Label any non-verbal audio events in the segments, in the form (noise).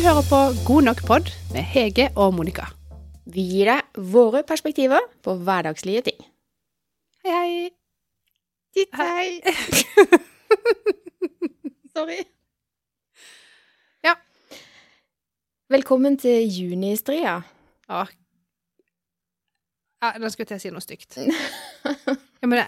hører på God nok pod med Hege og Monica. Vi gir deg våre perspektiver på hverdagslige ting. Hei, hei. Titt hei! (laughs) Sorry. Ja. Velkommen til junistria. Ja. ja da skulle jeg til å si noe stygt. Ja, men (laughs) det,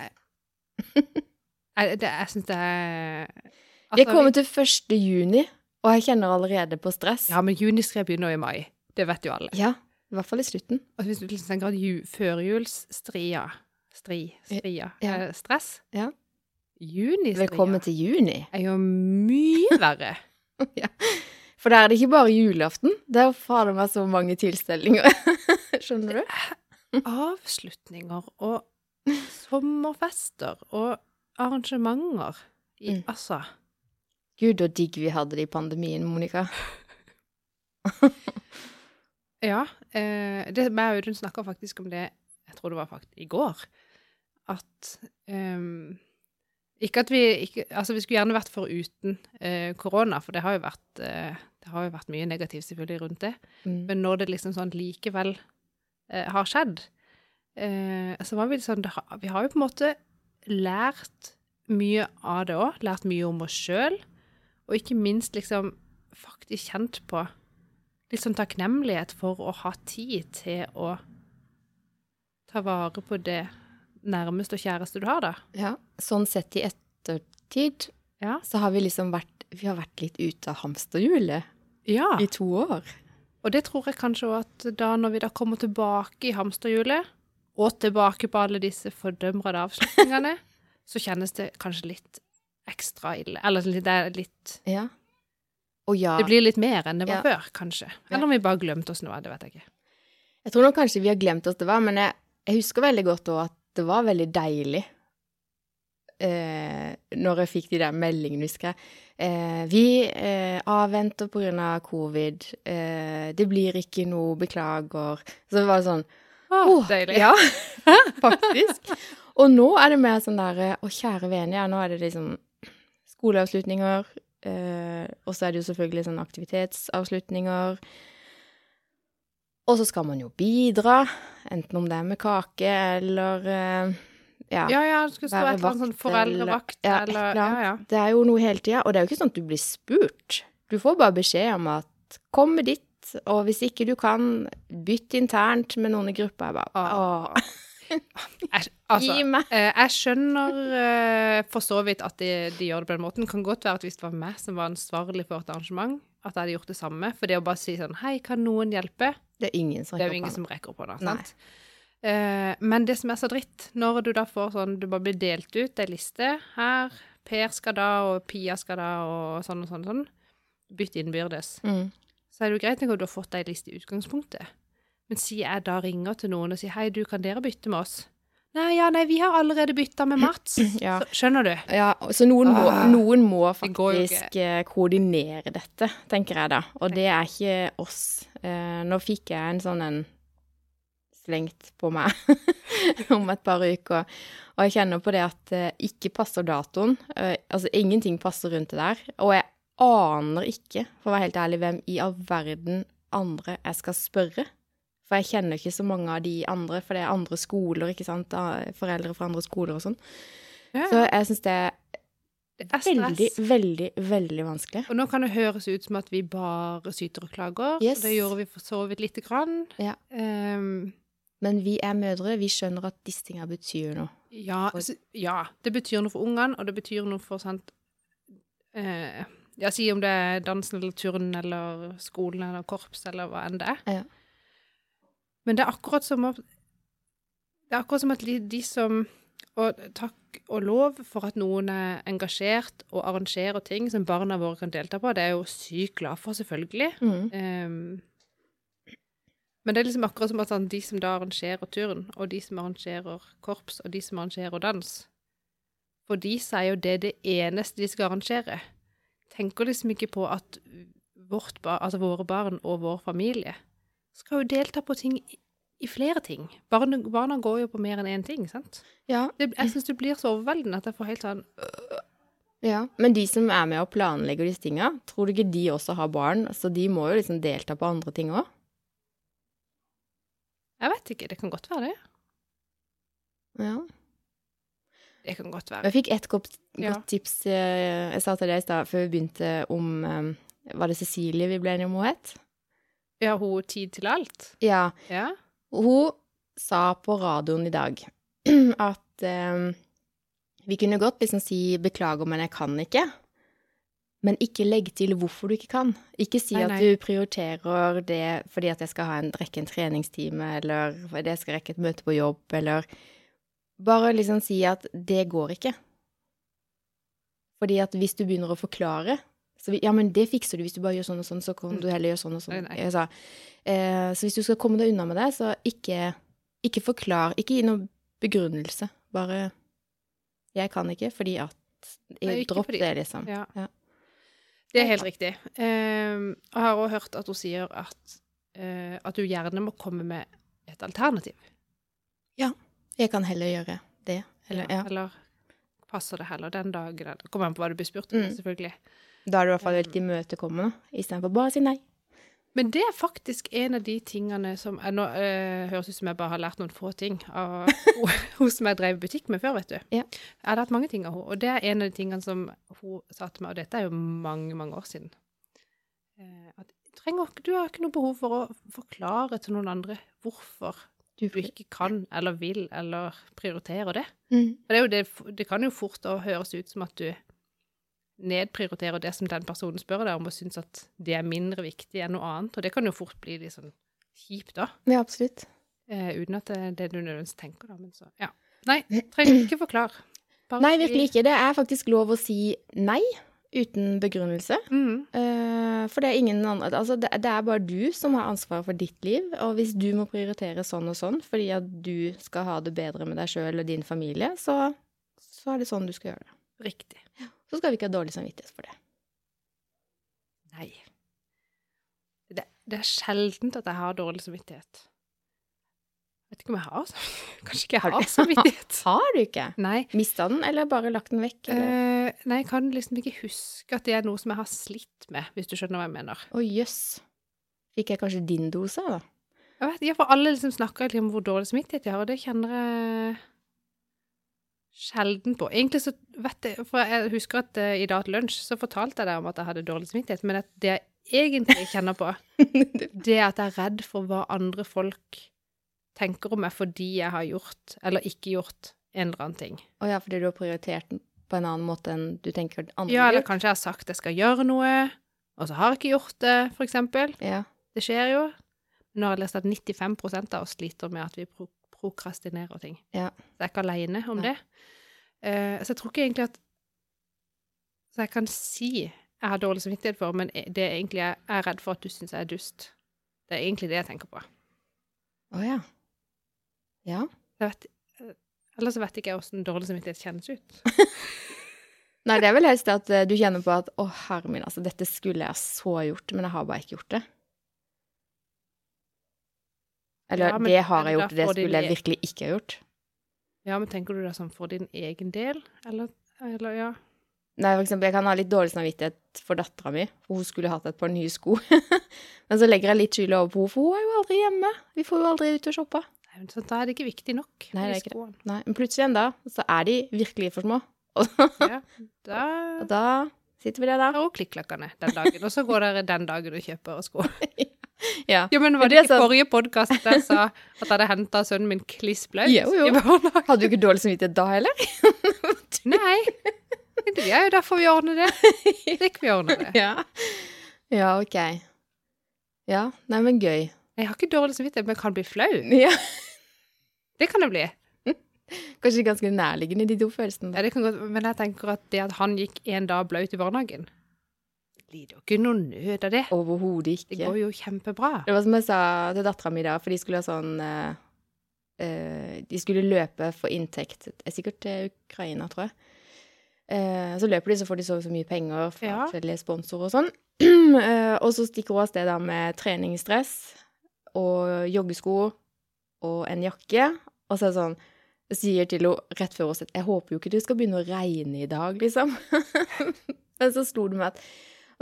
jeg, det, jeg syns det er Vi er altså, kommet til 1. juni, og jeg kjenner allerede på stress. Ja, men juniskred begynner jo i mai. Det vet jo alle. Ja, i hvert fall i slutten. Og hvis du tenker at ju, førjulsstria Stri, stria Ja. eh, Stress. Ja. Junistria Velkommen til juni. er jo mye verre. (laughs) ja. For der er det ikke bare julaften. Det er fader meg så mange tilstelninger. (laughs) Skjønner du? Avslutninger og sommerfester og arrangementer i Mm. Altså Gud, så digg vi hadde det i pandemien, Monica. (laughs) Ja. Eh, det, meg og Audun snakka faktisk om det, jeg tror det var faktisk i går, at ehm, Ikke at vi ikke, Altså, vi skulle gjerne vært foruten eh, korona, for det har jo vært eh, det har jo vært mye negativt selvfølgelig rundt det. Mm. Men når det liksom sånn likevel eh, har skjedd, eh, så var vi sånn Vi har jo på en måte lært mye av det òg. Lært mye om oss sjøl. Og ikke minst liksom faktisk kjent på litt sånn takknemlighet for å ha tid til å ta vare på det nærmeste og kjæreste du har, da. Ja, sånn sett i ettertid Ja. så har vi liksom vært Vi har vært litt ute av hamsterhjulet ja. i to år. Og det tror jeg kanskje også at da når vi da kommer tilbake i hamsterhjulet, og tilbake på alle disse fordømrede avslutningene, (laughs) så kjennes det kanskje litt ekstra ille. Eller det er litt Ja. Ja, Det blir litt mer enn det var Ja. før, kanskje. Eller om vi bare glemte oss noe, det vet jeg ikke. jeg tror nok kanskje vi har glemt oss det var, men jeg, jeg husker veldig godt òg at det var veldig deilig eh, når jeg fikk de der meldingene, husker jeg. Eh, vi eh, avventer på grunn av covid. Eh, det blir ikke noe, beklager. Så det var sånn Å, Åh, deilig. Ja, (laughs) faktisk. Og nå er det mer sånn der Å, kjære vene, ja, nå er det liksom skoleavslutninger. Eh, og så er det jo selvfølgelig sånn aktivitetsavslutninger. Og så skal man jo bidra, enten om det er med kake eller eh, ja. Ja, ja, det skulle stå et eller annet sånn foreldrevakt eller- ja, eller Ja, ja. Det er jo noe hele tida, og det er jo ikke sånn at du blir spurt. Du får bare beskjed om at kom med ditt, og hvis ikke du kan, bytt internt med noen i gruppa. Jeg bare Åh. (laughs) altså, gi meg. eh, jeg skjønner eh, for så vidt at de, de gjør det på den måten. Kan godt være at hvis det var meg som var ansvarlig for et arrangement, at jeg hadde gjort det samme. For det å bare si sånn Hei, kan noen hjelpe? Det er ingen som er rekker ingen opp som rekker opp hånda, sant? Eh, men det som er så dritt, når du da får sånn Du bare blir delt ut ei liste her. Per skal da, og Pia skal da, og sånn og sånn sånn. Bytt innbyrdes. Mm. Så er det jo greit at du har fått ei liste i utgangspunktet. Men si jeg da ringer til noen og sier hei, du, kan dere bytte med oss? Nei, ja, nei, vi har allerede bytta med Mats. (clears throat) Ja. Så, skjønner du? Ja, så noen må, Ah, noen må faktisk det koordinere dette, tenker jeg da. Og det er ikke oss. Eh, nå fikk jeg en sånn en slengt på meg (laughs) om et par uker, og jeg kjenner på det at det ikke passer datoen. Eh, altså, ingenting passer rundt det der. Og jeg aner ikke, for å være helt ærlig, hvem i all verden andre jeg skal spørre. For jeg kjenner ikke så mange av de andre, for det er andre skoler, ikke sant. Foreldre fra andre skoler og sånn. Ja, Så jeg syns det er det veldig, veldig, veldig vanskelig. Og nå kan det høres ut som at vi bare syter og klager. Yes. Det gjorde vi for så vidt lite grann. Ja. Um, Men vi er mødre, vi skjønner at disse tinga betyr noe. ja, altså, ja, det betyr noe for ungene, og det betyr noe for sant eh, Ja, si om det er dansen eller turn eller skolen eller korps eller hva enn det er. Ja. Men det er akkurat som at Det er akkurat som at de, de som Og takk og lov for at noen er engasjert og arrangerer ting som barna våre kan delta på. Det er jeg jo sykt glad for, selvfølgelig. Mm. Um, men det er liksom akkurat som at sånn, de som da arrangerer turn, og de som arrangerer korps, og de som arrangerer dans For de så er jo det er det eneste de skal arrangere. Tenker liksom ikke på at vårt bar, altså våre barn og vår familie skal jo delta på ting i- flere ting. Barna, barna går jo på mer enn én ting, sant? Ja. Det, jeg syns det blir så overveldende at jeg får helt sånn Ja, Men de som er med og planlegger disse tinga, tror du ikke de også har barn? Så de må jo liksom delta på andre ting òg? Jeg vet ikke, det kan godt være det. Ja. Det kan godt være. Jeg fikk ett godt, Ja. tips eh, jeg sa til deg i stad før vi begynte, om eh, Var det Cecilie vi ble enige om hun het? Ja, hun tid til alt. Ja. Ja. Hun sa på radioen i dag (clears throat) at eh, vi kunne godt liksom si 'beklager, men jeg kan ikke'. Men ikke legg til hvorfor du ikke kan. Ikke si Nei, at nei. du prioriterer det fordi at jeg skal ha en, rekke en treningstime, eller jeg skal rekke et møte på jobb, eller Bare liksom si at det går ikke. Fordi at hvis du begynner å forklare så vi, Ja, men det fikser du hvis du bare gjør sånn og sånn, så kan du heller gjøre sånn og sånn. Jeg sa, eh, så hvis du skal komme deg unna med det, så ikke, ikke forklar. Ikke gi noen begrunnelse. Bare 'Jeg kan ikke fordi at ikke Dropp fordi- det, liksom. Ja. Ja. Det er helt riktig. Ehm, jeg har òg hørt at hun sier at, eh, at du gjerne må komme med et alternativ. Ja. Jeg kan heller gjøre det. Eller, ja. Eller passer det heller den dagen? Kommer an på hva du blir spurt om, Mm. selvfølgelig. Da er du i hvert fall veldig imøtekommende, istedenfor bare å si nei. Men det er faktisk en av de tingene som jeg nå øh, høres ut som jeg bare har lært noen få ting av (laughs) hun som jeg drev butikk med før, vet du. Ja. Jeg har lært mange ting av henne, og det er en av de tingene som hun sa til meg, og dette er jo mange, mange år siden. Eh, at trenger, du har ikke noe behov for å forklare til noen andre hvorfor du ikke kan eller vil eller prioriterer det. Mm. For det, det, det kan jo fort høres ut som at du nedprioriterer det som den personen spør deg om, og syns at det er mindre viktig enn noe annet. Og det kan jo fort bli litt sånn kjipt, da. Ja, absolutt. Eh, uten at det er det du nødvendigvis tenker, da. Men så, ja. Nei, trenger ikke forklare. Bare Nei, virkelig ikke. Det er faktisk lov å si nei uten begrunnelse. Mm, Uh, for det er ingen andre Altså, det, det er bare du som har ansvaret for ditt liv. Og hvis du må prioritere sånn og sånn fordi at du skal ha det bedre med deg sjøl og din familie, så, så er det sånn du skal gjøre det. riktig. Så skal vi ikke ha dårlig samvittighet for det. Nei. Det, det er sjeldent at jeg har dårlig samvittighet. Vet ikke om jeg har samvittighet. (laughs) Kanskje ikke jeg Har har samvittighet. (laughs) Har du ikke? Nei. Mista den, eller bare lagt den vekk? Eller? Eh, nei, jeg kan liksom ikke huske at det er noe som jeg har slitt med, hvis du skjønner hva jeg mener. Å, jøss. Fikk jeg kanskje din dose, da? Jeg vet, ja, for alle liksom snakker om hvor dårlig samvittighet de har, og det kjenner jeg sjelden på. Egentlig så vet jeg, for jeg husker at uh, i dag til lunsj så fortalte jeg deg om at jeg hadde dårlig samvittighet, men at det jeg egentlig kjenner på, (laughs) det er at jeg er redd for hva andre folk tenker om meg fordi jeg har gjort eller ikke gjort en eller annen ting. Å ja, fordi du har prioritert den på en annen måte enn du tenker andre Ja, eller kanskje jeg har sagt jeg skal gjøre noe, og så har jeg ikke gjort det, for eksempel. Ja. Det skjer jo. Nå har jeg lest at 95% av oss sliter med at vi prokrastinerer ting. Ja. Så jeg er ikke alene om Nei. det. Uh, så jeg tror ikke egentlig at Så jeg kan si jeg har dårlig samvittighet for, men det er egentlig jeg er redd for at du syns jeg er dust. Det er egentlig det jeg tenker på. Å ja. Ja. Jeg vet, eh, ellers vet ikke jeg åssen dårlig samvittighet kjennes ut. (laughs) Nei, det er vel helst at eh, du kjenner på at å, herre min, altså, dette skulle jeg så gjort, men jeg har bare ikke gjort det. Eller Ja, men det har jeg gjort, det skulle jeg e- virkelig ikke ha gjort. Ja, men tenker du det sånn for din egen del, eller, eller ja? Nei, for eksempel, jeg kan ha litt dårlig samvittighet for dattera mi, for hun skulle hatt et par nye sko. (laughs) men så legger jeg litt skyld over på henne, for hun er jo aldri hjemme. Vi får jo aldri ut og shoppe. Nei, så Da er det ikke viktig nok. Nei, det de skoene. Nei, men plutselig en dag, så er de virkelig for små. (laughs) Ja, da Og da sitter vi der, hun klikklakkene den dagen, og så går dere den dagen og kjøper sko. (laughs) Ja. Jo, men var det det ikke så... forrige podkast jeg sa at jeg hadde henta sønnen min kliss (laughs) blaut i barnehagen? Hadde du ikke dårlig samvittighet da heller? (laughs) Nei. Det er jo derfor vi ordner det. Slik vi ordner det. (laughs) Ja. Ja, ok. Ja, nei, men gøy. Jeg har ikke dårlig samvittighet, men kan bli flau. Ja. Det kan det bli. Kanskje ganske nærliggende, de to følelsene. Ja, det kan godt, men jeg tenker at det at han gikk en dag blaut i barnehagen Lider jo ikke noe nød av det. Overhodet Det går jo kjempebra. Det var som jeg sa til dattera mi da, for de skulle ha sånn uh, De skulle løpe for inntekt. Det er sikkert til Ukraina, tror jeg. Uh, så løper de, så får de så så mye penger fra Ja. forskjellige sponsorer og sånn. (clears throat) Og så stikker hun av sted da med treningsstress og joggesko og en jakke. Og så er det sånn sier til henne rett før hun sier Jeg håper jo ikke det skal begynne å regne i dag, liksom. (laughs) Men så slo det meg at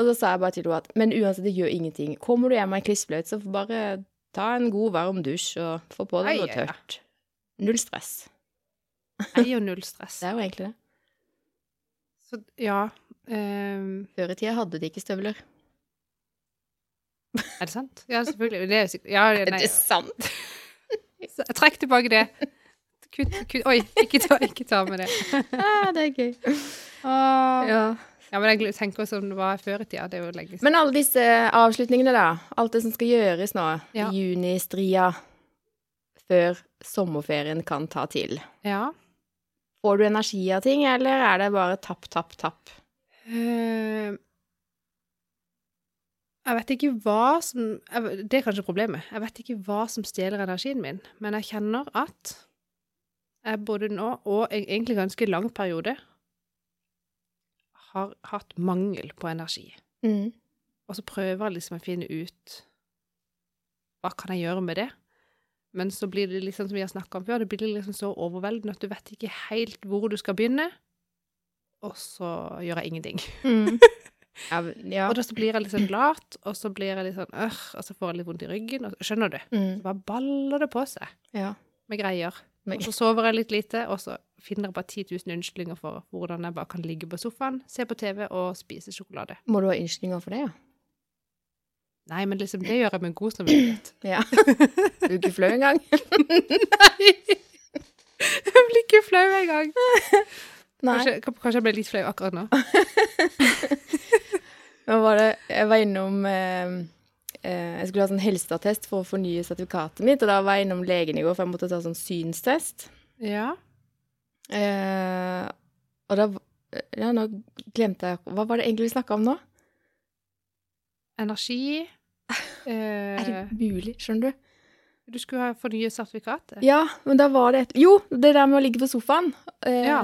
Og så sa jeg bare til henne at Men uansett, det gjør ingenting. Kommer du hjem med en klissbløt, så bare ta en god, varm dusj og få på deg noe tørt. Null stress. Jeg og null stress. (laughs) Det er jo egentlig det. Så ja um... Før i tida hadde de ikke støvler. Er det sant? Ja, selvfølgelig. Det er ja, nei, Er det sant? (laughs) Så Trekk tilbake det. Kutt, kutt Oi, ikke ta, ikke ta med det. (laughs) Ah, det er gøy. Ah, Ja. Ja, men jeg tenker som det var før i tida. Det er jo lenge siden. Men alle disse avslutningene, da. Alt det som skal gjøres nå. Ja. Junistria. Før sommerferien kan ta til. Ja. Får du energi av ting, eller er det bare tapp, tapp, tapp? Uh, jeg vet ikke hva som jeg, Det er kanskje problemet. Jeg vet ikke hva som stjeler energien min, men jeg kjenner at jeg både nå og egentlig ganske lang periode har hatt mangel på energi. Mm. Og så prøver jeg liksom å finne ut hva kan jeg gjøre med det. Men så blir det liksom som vi har snakka om før, det blir liksom så overveldende at du vet ikke helt hvor du skal begynne. Og så gjør jeg ingenting. Mm. (laughs) Ja, ja. Og da så blir jeg litt sånn lat, og så blir jeg litt sånn øh, og så får jeg litt vondt i ryggen. Og, skjønner du? Mm. Så bare baller det på seg ja. med greier. Og så sover jeg litt lite, og så finner jeg bare 10 000 unnskyldninger for hvordan jeg bare kan ligge på sofaen, se på TV og spise sjokolade. Må du ha unnskyldninger for det, ja? Nei, men liksom, det gjør jeg med god samvittighet. (clears throat) Ja. Du er ikke flau engang? (laughs) Nei! Jeg blir ikke flau engang. Kanskje, kanskje jeg ble litt flau akkurat nå. (laughs) Nå var det Jeg var innom eh, eh, Jeg skulle ha sånn helseattest for å fornye sertifikatet mitt, og da var jeg innom legen i går, for jeg måtte ta sånn synstest. Ja. Eh, og da Ja, nå glemte jeg Hva var det egentlig vi snakka om nå? Energi. (laughs) Er det Eh, mulig? Skjønner du? du skulle ha fornyet sertifikatet. Ja, men da var det et Jo, det der med å ligge på sofaen eh, Ja.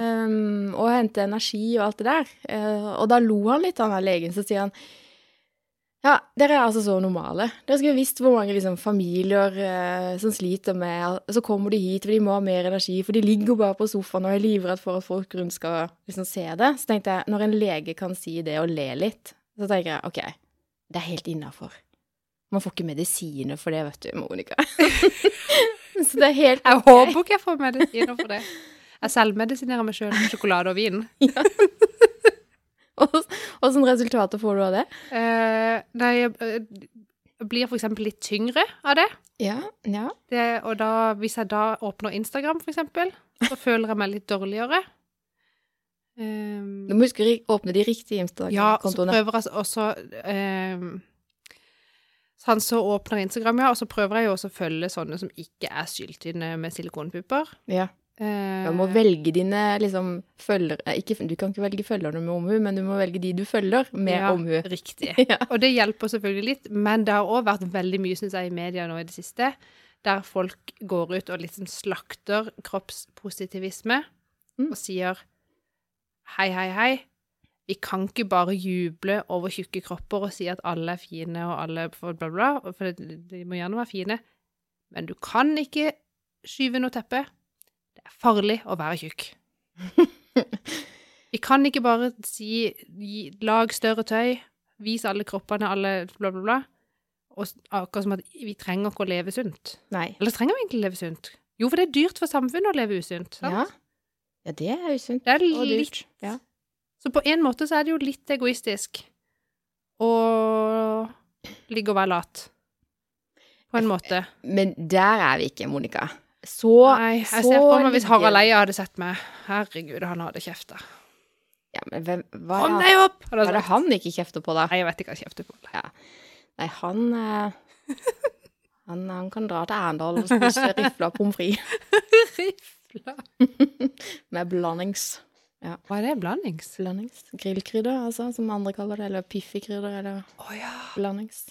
og hente energi og alt det der. Eh, og da lo han litt, han der legen, så sier han ja, dere er altså så normale. Dere skulle visst hvor mange liksom, familier eh, som sliter med Så kommer de hit, for de må ha mer energi, for de ligger bare på sofaen og er livredd for at folk rundt skal liksom, se det. Så tenkte jeg, når en lege kan si det og le litt, så tenker jeg OK, det er helt innafor. Man får ikke medisiner for det, vet du, Monica. (laughs) så det er helt Jeg håper ikke jeg får medisiner for det. Jeg selvmedisinerer meg sjøl med sjokolade og vin. (laughs) (laughs) Åssen resultater får du av det? Uh, nei, jeg jeg blir for eksempel litt tyngre av det. Ja, ja. det. Og da, hvis jeg da åpner Instagram, eksempel, så (laughs) føler jeg meg litt dårligere. Um, Du må huske å åpne de riktige ja, og så Instagram-kontoene. prøver jeg også um, Sånn så åpner Instagram, ja, og så prøver jeg jo også å følge sånne som ikke er syltynne med silikonpupper. Ja. Eh, Du må velge dine liksom følgere eh, ikke, Du kan ikke velge følgerne med omhu, men du må velge de du følger med ja, omhu. Riktig. (laughs) Ja. Og det hjelper selvfølgelig litt, men det har òg vært veldig mye, synes jeg, i media nå i det siste, der folk går ut og liksom slakter kroppspositivisme Mm. og sier hei, hei, hei. Vi kan ikke bare juble over tjukke kropper og si at alle er fine og alle bla, bla, bla, for de må gjerne være fine. Men du kan ikke skyve noe teppe. Farlig å være tjukk. (laughs) Vi kan ikke bare si gi, lag større tøy, vis alle kroppene, alle bla, bla, bla. Og akkurat som at vi trenger ikke å leve sunt. Nei. Eller trenger vi egentlig å leve sunt? Jo, for det er dyrt for samfunnet å leve usunt. Sant? Ja. ja, det er usunt. Det er Og litt dyrt. Ja. Så på en måte så er det jo litt egoistisk å ligge og være lat. På en måte. Men der er vi ikke, Monica. Så Nei, jeg så ser for meg hvis Harald Eia hadde sett meg. Herregud, han hadde kjefta. Ja, men hvem Hva Kom deg opp! Hva er det han ikke kjefter på, da? Nei, jeg vet ikke hva han kjefter på. Nei, han eh, han, han kan dra til Arendal og spise rifla pommes frites (laughs) Rifla. (laughs) med blandings. Hva er det? Blandings? Blandings. Grillkrydder, altså, som andre kaller det. Eller piffikrydder, eller oh, ja. blandings.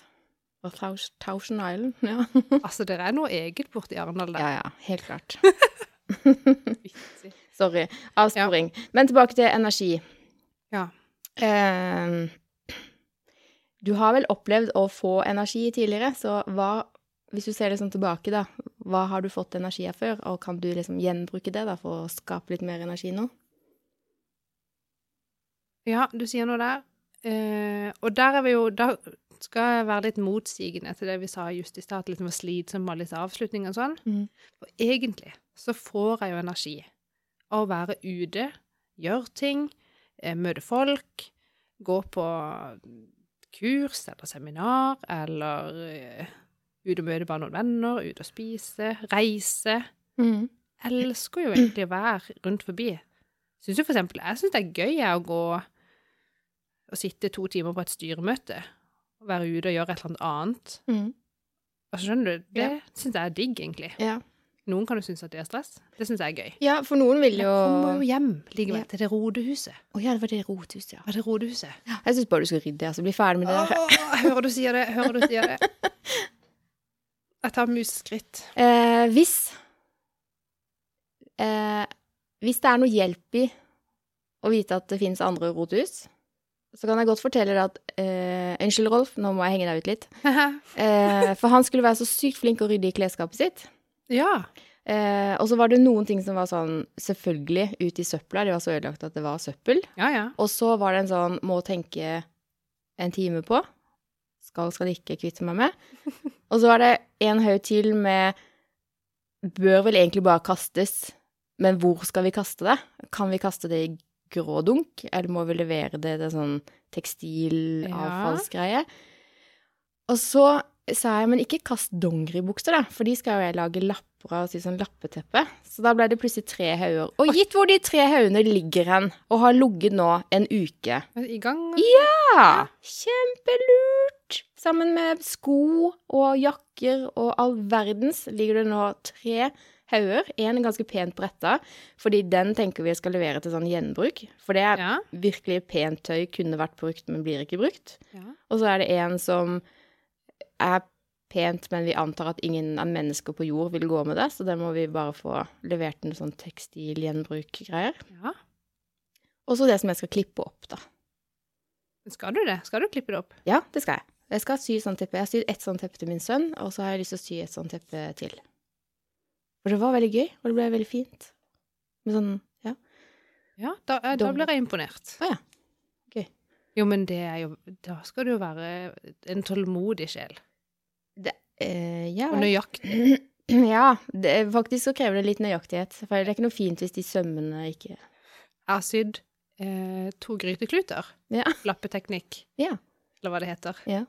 Og Thousand Island. (laughs) Ja. Altså, det er noe eget borti Arendal der. ja, ja. Helt klart. (laughs) (laughs) Sorry. Avsporing. Men tilbake til energi. Ja. Eh, du har vel opplevd å få energi tidligere, så hva hvis du ser det sånn tilbake, da, hva har du fått energi av før, og kan du liksom gjenbruke det da for å skape litt mer energi nå? Ja, du sier noe der. Eh, og der er vi jo Da skal være litt motsigende til det vi sa just i stad, litt slitsomt med litt avslutning og sånn. Mm. For egentlig så får jeg jo energi av å være ute, gjøre ting, eh, møte folk, gå på kurs eller seminar, eller eh, ut og møte bare noen venner, ut og spise, reise. Mm. Elsker jo egentlig å være rundt forbi. Syns jo for eksempel Jeg syns det er gøy å gå og sitte to timer på et styremøte. Og være ute og gjøre et eller annet annet. Mm. Altså, skjønner du? Det Ja. syns jeg er digg, egentlig. Ja. Noen kan jo synes at det er stress. Det syns jeg er gøy. ja, for noen vil Jeg jo kommer jo hjem likevel Ja. til det rodehuset. Å ja, det var det rodehuset, ja. Var det rodehuset? Jeg syns bare du skal rydde, altså. Bli ferdig med det. Åh, jeg hører du sier det. Hører du sier det. Jeg tar museskritt. Eh, hvis eh, Hvis det er noe hjelp i å vite at det finnes andre rothus, så kan jeg godt fortelle deg at eh, Unnskyld, Rolf, nå må jeg henge deg ut litt. (laughs) Eh, for han skulle være så sykt flink å rydde i klesskapet sitt. ja. Eh, og så var det noen ting som var sånn selvfølgelig ut i søpla. Det var så ødelagt at det var søppel. Ja, ja. Og så var det en sånn må tenke en time på. Skal, skal ikke kvitte meg med. (laughs) Og så var det en haug til med bør vel egentlig bare kastes, men hvor skal vi kaste det? Kan vi kaste det i grå dunk, eller må vi levere det til sånn tekstilavfallsgreie? Og så sa jeg, men ikke kast dongeribukser, da, for de skal jo jeg lage lapper av, si sånn lappeteppe. Så da ble det plutselig tre hauger. Og gitt hvor de tre haugene ligger hen, og har ligget nå en uke I gang. Ja! Kjempelurt! Sammen med sko og jakker og all verdens ligger det nå tre hauger. En er ganske pent bretta, fordi den tenker vi skal levere til sånn gjenbruk. For det er Ja. virkelig pent tøy, kunne vært brukt, men blir ikke brukt. ja. Og så er det en som er pent, men vi antar at ingen av mennesker på jord vil gå med det, så det må vi bare få levert en sånn tekstilgjenbruk-greier. ja. Og så det som jeg skal klippe opp, da. Skal du det? Skal du klippe det opp? Ja, det skal jeg. Jeg skal sy sånn teppe. Jeg har sydd ett sånt teppe til min sønn, og så har jeg lyst til å sy et sånt teppe til. For det var veldig gøy, og det ble veldig fint. Med sånn, ja. Ja, da, eh, da blir jeg imponert. Å ja. Gøy. Jo, men det er jo Da skal du jo være en tålmodig sjel. Det, eh, ja. Og nøyaktig. (clears throat) Ja, det, faktisk så krever det litt nøyaktighet. For det er ikke noe fint hvis de sømmene ikke Jeg har sydd eh, to grytekluter. Ja. (laughs) Lappeteknikk, Ja. eller hva det heter. Ja.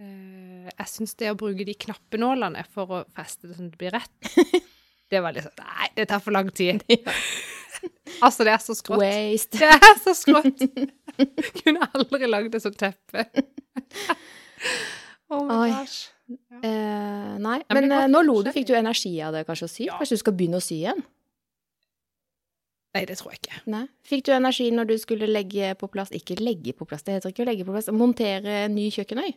Eh, jeg syns det å bruke de knappenålene for å feste det sånn at det blir rett, (laughs) det var litt sånn Nei, det tar for lang tid. (laughs) (laughs) altså, det er så skrått. Waste. Det er så skrått. Kunne aldri lagd et sånt teppe. oh my gosh. Eh, nei, men men det eh, nå lo du. Fikk du energi av det kanskje å sy? Ja. Kanskje du skal begynne å sy igjen? Nei, det tror jeg ikke. Nei. Fikk du energi når du skulle legge på plass Ikke legge på plass, det heter ikke å legge på plass. Montere ny kjøkkenøy?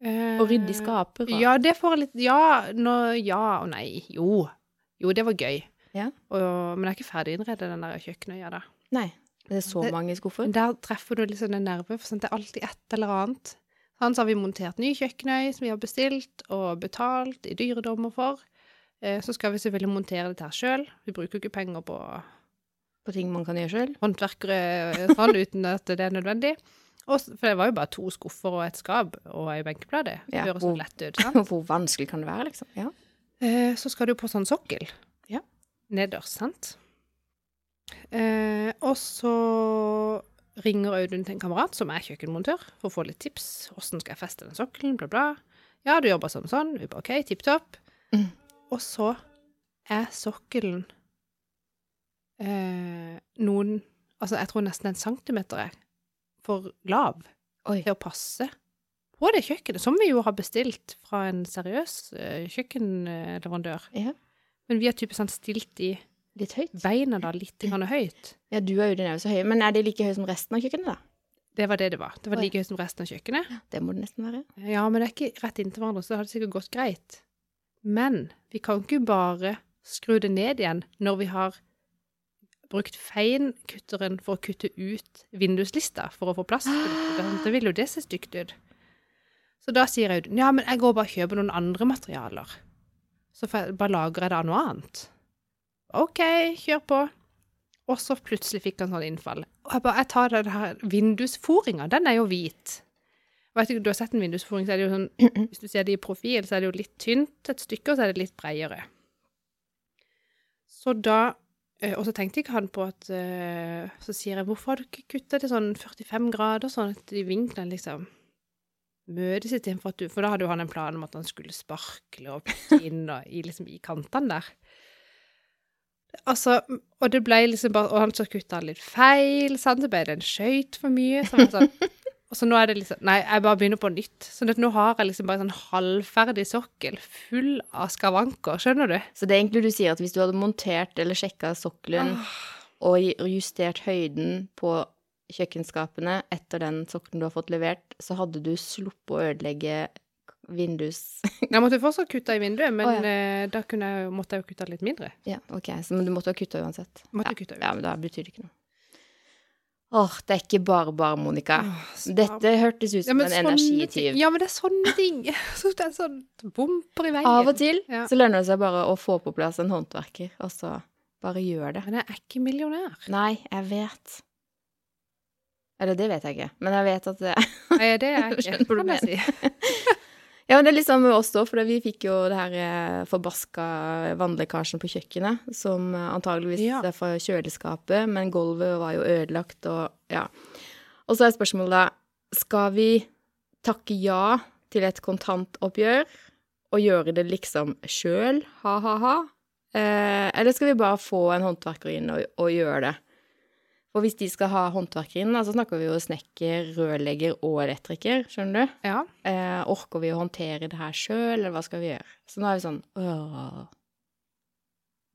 Og rydde i skaper? og- Eh, Ja, det får jeg litt Ja, nå, ja og nei. Jo. Jo, det var gøy. Ja. Og, men jeg er ikke ferdig innredet, den der kjøkkenøya da. Nei. Det er så Det- mange skuffer. Der treffer du liksom en nerve, for sånn, det er alltid et eller annet. Sånn, så har vi montert ny kjøkkenøy som vi har bestilt og betalt i dyredommer for. Eh, Så skal vi selvfølgelig montere det her sjøl. Vi bruker jo ikke penger på På ting man kan gjøre sjøl. håndverkere sånn uten at det er nødvendig. Og, for det var jo bare to skuffer og et skap og ei benkeplate. Det Ja, høres hvor- lett ut. (laughs) sant? Hvor vanskelig kan det være, liksom? Ja. Eh, Så skal du på sånn sokkel. Ja. Nederst, sant? Eh, og så ringer Audun til en kamerat som er kjøkkenmontør, for å få litt tips. Hvordan skal jeg feste den sokkelen? Bla, bla. Ja, du jobber sånn og sånn. Vi bare OK, tipp topp. Mm. Og så er sokkelen eh, noen Altså, jeg tror nesten en centimeter er for lav Oi. til å passe på det kjøkkenet, som vi jo har bestilt fra en seriøs eh, kjøkkenleverandør. Ja. Men vi har typisk sånn stilt i Litt høyt. beina da litt grann høyt. Ja, du er jo så høye. Men er de like høye som resten av kjøkkenet, da? Det var det det var. Det var like høyt som resten av kjøkkenet. Det må det nesten være. Ja, men det er ikke rett inntil hverandre, så det hadde sikkert gått greit. Men vi kan ikke bare skru det ned igjen når vi har brukt feinkutteren for å kutte ut vinduslista for å få plass. til det. (gasps) Det vil jo det se stygt ut. Så da sier jeg ja, men jeg går bare og kjøper noen andre materialer. Så bare lager jeg det av noe annet. OK, kjør på. Og så plutselig fikk han sånn innfall. Og jeg bare, jeg tar den her vindusforinga, den er jo hvit. Vet ikke, Du har sett en vindusforing, så er det jo sånn, (clears throat) hvis du ser det i profil, så er det jo litt tynt et stykke, og så er det litt bredere. Så da Og så tenkte ikke han på at eh, Så sier jeg, hvorfor har du ikke kutta til sånn 45 grader, sånn at de vinklene liksom møtes istedenfor at du For da hadde jo han en plan om at han skulle sparkle og putte inn og, i, liksom, i kantene der. Altså, og det ble liksom bare Og han så kutta litt feil, sant, så ble det en skøyt for mye. Så var det sånn, og så nå er det liksom Nei, jeg bare begynner på nytt. Sånn at nå har jeg liksom bare en sånn halvferdig sokkel full av skavanker, skjønner du? Så det er egentlig du sier at hvis du hadde montert eller sjekka sokkelen Ah. og justert høyden på kjøkkenskapene etter den sokkelen du har fått levert, så hadde du sluppet å ødelegge vindus... (laughs) Jeg måtte fortsatt kutte i vinduet, men Å, eh, da jeg, måtte jeg jo kutte litt mindre. ja, ok, så men du måtte ha kutta uansett. Måtte ja. kutte ut. ja, men da betyr det ikke noe. Åh, det er ikke bare bare, Monica. Dette hørtes ut som ja, en ting- energityv. Ja, men det er sånne ting. (laughs) Så det er sånn bumper i veien. Av og til Ja. så lønner det seg bare å få på plass en håndverker, og så bare gjør det. Men jeg er ikke millionær. Nei, jeg vet. Eller det vet jeg ikke, men jeg vet at det Nei, det er (laughs) jeg Skjønner ikke, hva du kan jeg si. (laughs) Ja, det er litt sånn med oss òg, for vi fikk jo det her eh, forbaska vannlekkasjen på kjøkkenet, som antageligvis Ja. er fra kjøleskapet, men gulvet var jo ødelagt og ja. Og så er spørsmålet da, skal vi takke ja til et kontantoppgjør og gjøre det liksom sjøl, ha-ha-ha, eh, eller skal vi bare få en håndverker inn og, og gjøre det? For hvis de skal ha håndverker inn, så snakker vi jo snekker, rørlegger og elektriker, skjønner du? Ja. Eh, orker vi å håndtere det her sjøl, eller hva skal vi gjøre? Så nå er vi sånn øh.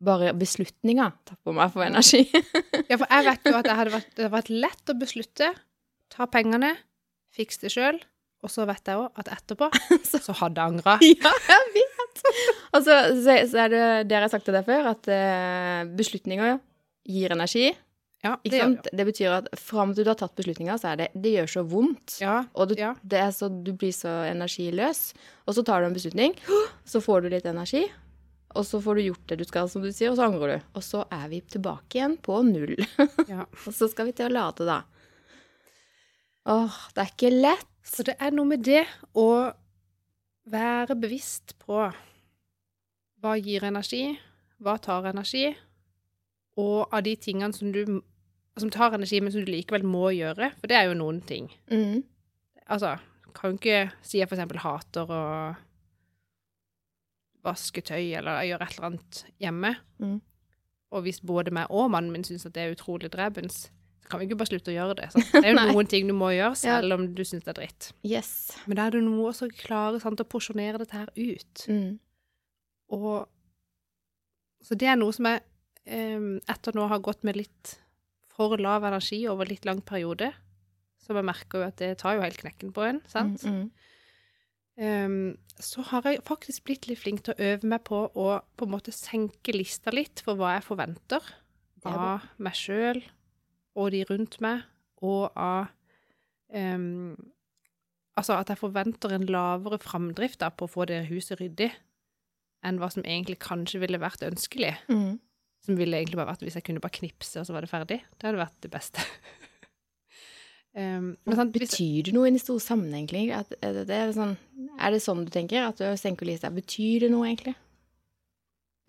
Bare beslutninga tapper meg for energi. (laughs) ja, for jeg vet jo at det hadde vært, det hadde vært lett å beslutte. Ta pengene, fiks det sjøl. Og så vet jeg òg at etterpå (laughs) så hadde jeg angra. (laughs) ja, jeg vet! Og så, så, så er det det har sagt til deg før, at eh, beslutninger gir energi. Ja, det sant? Det betyr at fram til du har tatt beslutninga, så er det Det gjør så vondt. Ja. Og du, Ja. det er så, du blir så energiløs. Og så tar du en beslutning, så får du litt energi. Og så får du gjort det du skal, som du sier, og så angrer du. Og så er vi tilbake igjen på null. (laughs) ja. og så skal vi til å lade, da. Åh, det er ikke lett. Så det er noe med det å være bevisst på hva gir energi, hva tar energi, og av de tingene som du som tar energi, men som du likevel må gjøre, for det er jo noen ting. Mm. Altså, kan jo ikke si jeg for eksempel hater å vaske tøy eller gjøre et eller annet hjemme. Mm. Og hvis både meg og mannen min syns at det er utrolig drebens, så kan vi ikke bare slutte å gjøre det. (laughs) Sant? Det er jo noen ting du må gjøre, selv om du syns det er dritt. Yes. Men da er det noe som klarer sant, å porsjonere dette her ut. Mm. Og Så det er noe som jeg, em, etter nå har gått med litt for lav energi over litt lang periode, som jeg merker jo at det tar jo helt knekken på en, sant? Mm, Em, så har jeg faktisk blitt litt flink til å øve meg på å på en måte senke lista litt for hva jeg forventer er av meg sjøl og de rundt meg, og av um, Altså at jeg forventer en lavere framdrift da, på å få det huset ryddig enn hva som egentlig kanskje ville vært ønskelig. Mm. Som ville egentlig bare vært hvis jeg kunne bare knipse, og så var det ferdig. Det hadde vært det beste. um, men sant, hvis, Betyr det noe i den store sammenheng, egentlig? At, er, det, det er, sånn, er det sånn du tenker? At du senker lista? Betyr det noe, egentlig?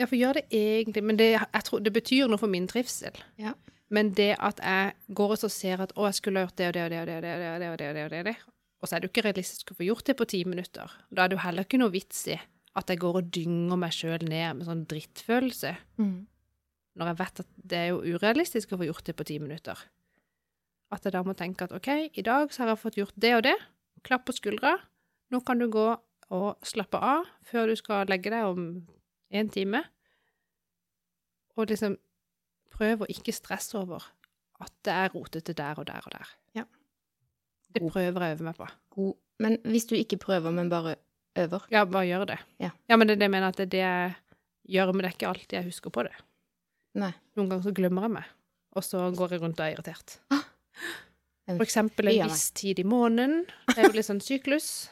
Ja, for gjør det egentlig, men det, jeg tror, det betyr noe for min trivsel. Ja. Men det at jeg går og så ser at å, jeg skulle ha gjort det og det og det og det og det og det og det og det, og det, og det, og det. og så er det jo ikke realistisk å få gjort det på ti minutter. Da er det jo heller ikke noe vits i at jeg går og dynger meg sjøl ned med sånn drittfølelse, Mm. Når jeg vet at det er jo urealistisk å få gjort det på ti minutter. At jeg da må tenke at OK, i dag så har jeg fått gjort det og det. Klapp på skuldra. Nå kan du gå og slappe av før du skal legge deg om en time. Og liksom prøv å ikke stresse over at det er rotete der og der og der. Ja. Det prøver jeg å øve meg på. God. Men hvis du ikke prøver, men bare øver Ja, bare gjør det. Ja. men det det mener at det det jeg gjør, men det er ikke alltid jeg husker på det. Nei. Noen ganger så glemmer jeg meg, og så går jeg rundt og er irritert. Ah. For eksempel en viss tid i måneden. Det er jo litt sånn syklus.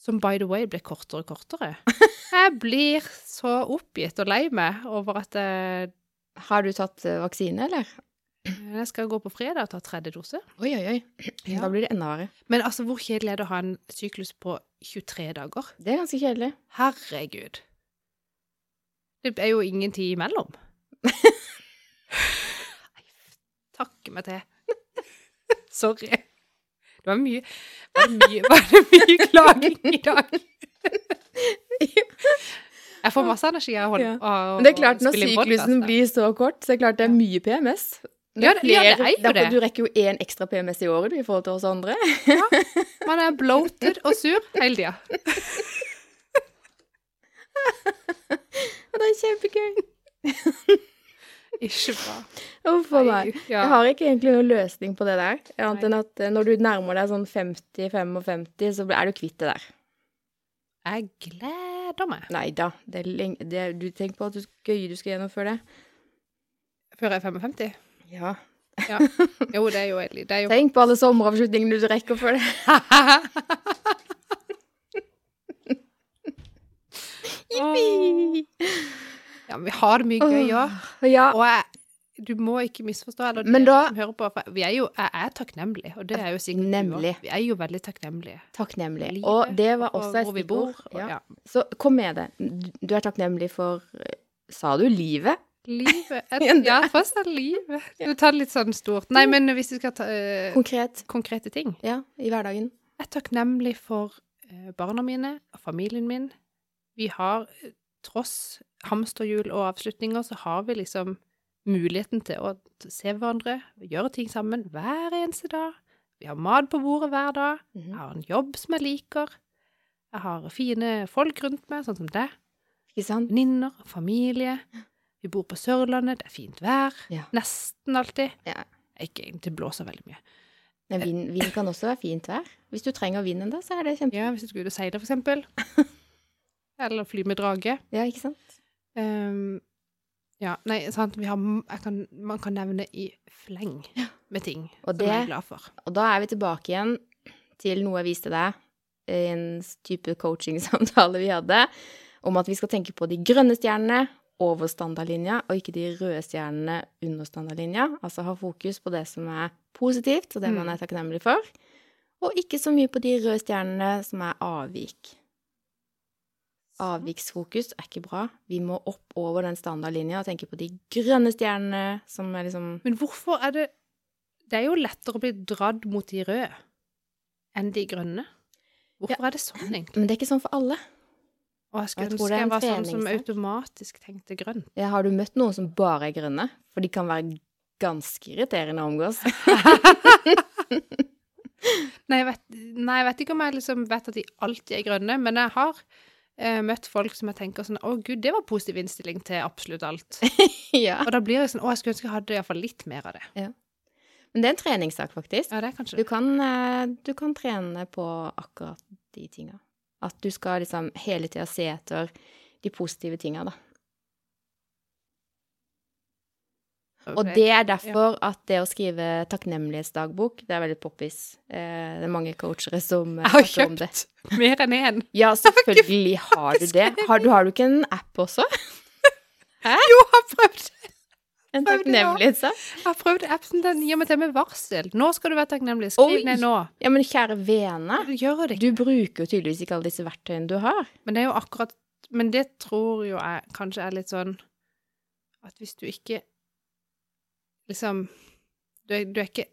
som by the way blir kortere og kortere. (laughs) Jeg blir så oppgitt og lei meg over at jeg, Har du tatt eh, vaksine, eller? jeg skal gå på fredag og ta tredje dose. Oi, oi, oi. Ja. Da blir det enda verre. Men altså, hvor kjedelig er det å ha en syklus på 23 dager? Det er ganske kjedelig. Herregud. Det er jo ingen tid imellom. Takke meg til. (laughs) Sorry. Det var mye Var det mye, var det mye klaging i dag? Jeg får masse energi av å spille Ja. av Men det er klart, når inn syklusen blir så kort, så er det klart det er mye PMS. Ja, flere, ja, det er jo det. Du rekker jo én ekstra PMS i året i forhold til oss andre. Man er bloated og sur hele tida. (laughs) Det er kjempegøy. Ikke bra. Uff a meg. Jeg har ikke egentlig noen løsning på det der. Annet enn at eh, når du nærmer deg sånn 50-55, så er du kvitt det der. Jeg gleder meg. Nei da. Det er lenge, det, du tenker på at du skal, du skal gjennomføre det. Før jeg er 55? Ja. Ja. Jo, det er jo egentlig er jo (laughs) Tenk på alle sommeravslutningene du rekker før det. (laughs) Jippi! Ja, men vi har mye gøy òg. Ja. Og jeg, du må ikke misforstå, eller Men da- som hører på, vi er jo, jeg er takknemlig, og det er jo sikkert Nemlig. Vi er jo veldig takknemlige. Takknemlig. Livet Og det var også et stikkord. Og, Ja. ja. Så kom med det. Du er takknemlig for eh, Sa du livet? Livet (laughs) et, Ja, fortsatt livet. Du tar litt sånn stort. Nei, men hvis du skal ta uh, Konkret. konkrete ting. Ja, i hverdagen. Jeg er takknemlig for eh, barna mine og familien min. Vi har, tross hamsterhjul og avslutninger, så har vi liksom muligheten til å se hverandre, gjøre ting sammen hver eneste dag. Vi har mat på bordet hver dag. Jeg Mhm. har en jobb som jeg liker. Jeg har fine folk rundt meg, sånn som deg. Venninner, familie. Vi bor på Sørlandet, det er fint vær. Ja. Nesten alltid. Ja. Ikke egentlig, blåser veldig mye. Men vind, vind kan også være fint vær. Hvis du trenger vinden, da, så er det kjempefint. Ja, hvis du skal ut og seile, for eksempel. (laughs) Eller fly med drage. Ja, ikke sant? Um, ja, nei, sant, vi har, jeg kan, man kan nevne i fleng med ting Og som jeg det- er glad for. Og da er vi tilbake igjen til noe jeg viste deg i en type coaching-samtale vi hadde, om at vi skal tenke på de grønne stjernene over standardlinja, og ikke de røde stjernene under standardlinja. Altså ha fokus på det som er positivt, og det man Mm. er takknemlig for. Og ikke så mye på de røde stjernene som er avvik. Avviksfokus er ikke bra. Vi må opp over den standardlinja og tenke på de grønne stjernene, som er liksom Men hvorfor er det Det er jo lettere å bli dratt mot de røde enn de grønne. Hvorfor er det sånn, egentlig? Men det er ikke sånn for alle. Og jeg skulle tror ønske det jeg en var sånn som automatisk tenkte grønn. Ja, har du møtt noen som bare er grønne? For de kan være ganske irriterende å omgås. (laughs) Nei jeg, vet, nei, jeg vet ikke om jeg liksom vet at de alltid er grønne, men jeg har eh, møtt folk som jeg tenker sånn Å, gud, det var positiv innstilling til absolutt alt. (laughs) ja. Og da blir det sånn Å, jeg skulle ønske jeg hadde iallfall litt mer av det. Ja. Men det er en treningssak, faktisk. Ja, det er kanskje Du det. kan, eh, du kan trene på akkurat de tinga. At du skal liksom hele tida se etter de positive tinga, da. Og det er derfor at det å skrive takknemlighetsdagbok, det er veldig poppis. Eh, det er mange coachere som eh, Jeg har snakker om det. kjøpt mer enn én. (laughs) Ja, selvfølgelig har du det. Har du, har du ikke en app også? (laughs) Hæ? Jo, jeg har prøvd En ja. takknemlighetssak? Jeg har prøvd appen. Den gir meg til med varsel. Nå skal du være takknemlig. Skriv Oi. ned nå. Ja, men kjære vene, Du du bruker jo tydeligvis ikke alle disse verktøyene du har. Men det er jo akkurat Men det tror jo jeg kanskje er litt sånn at hvis du ikke liksom Du er, du er ikke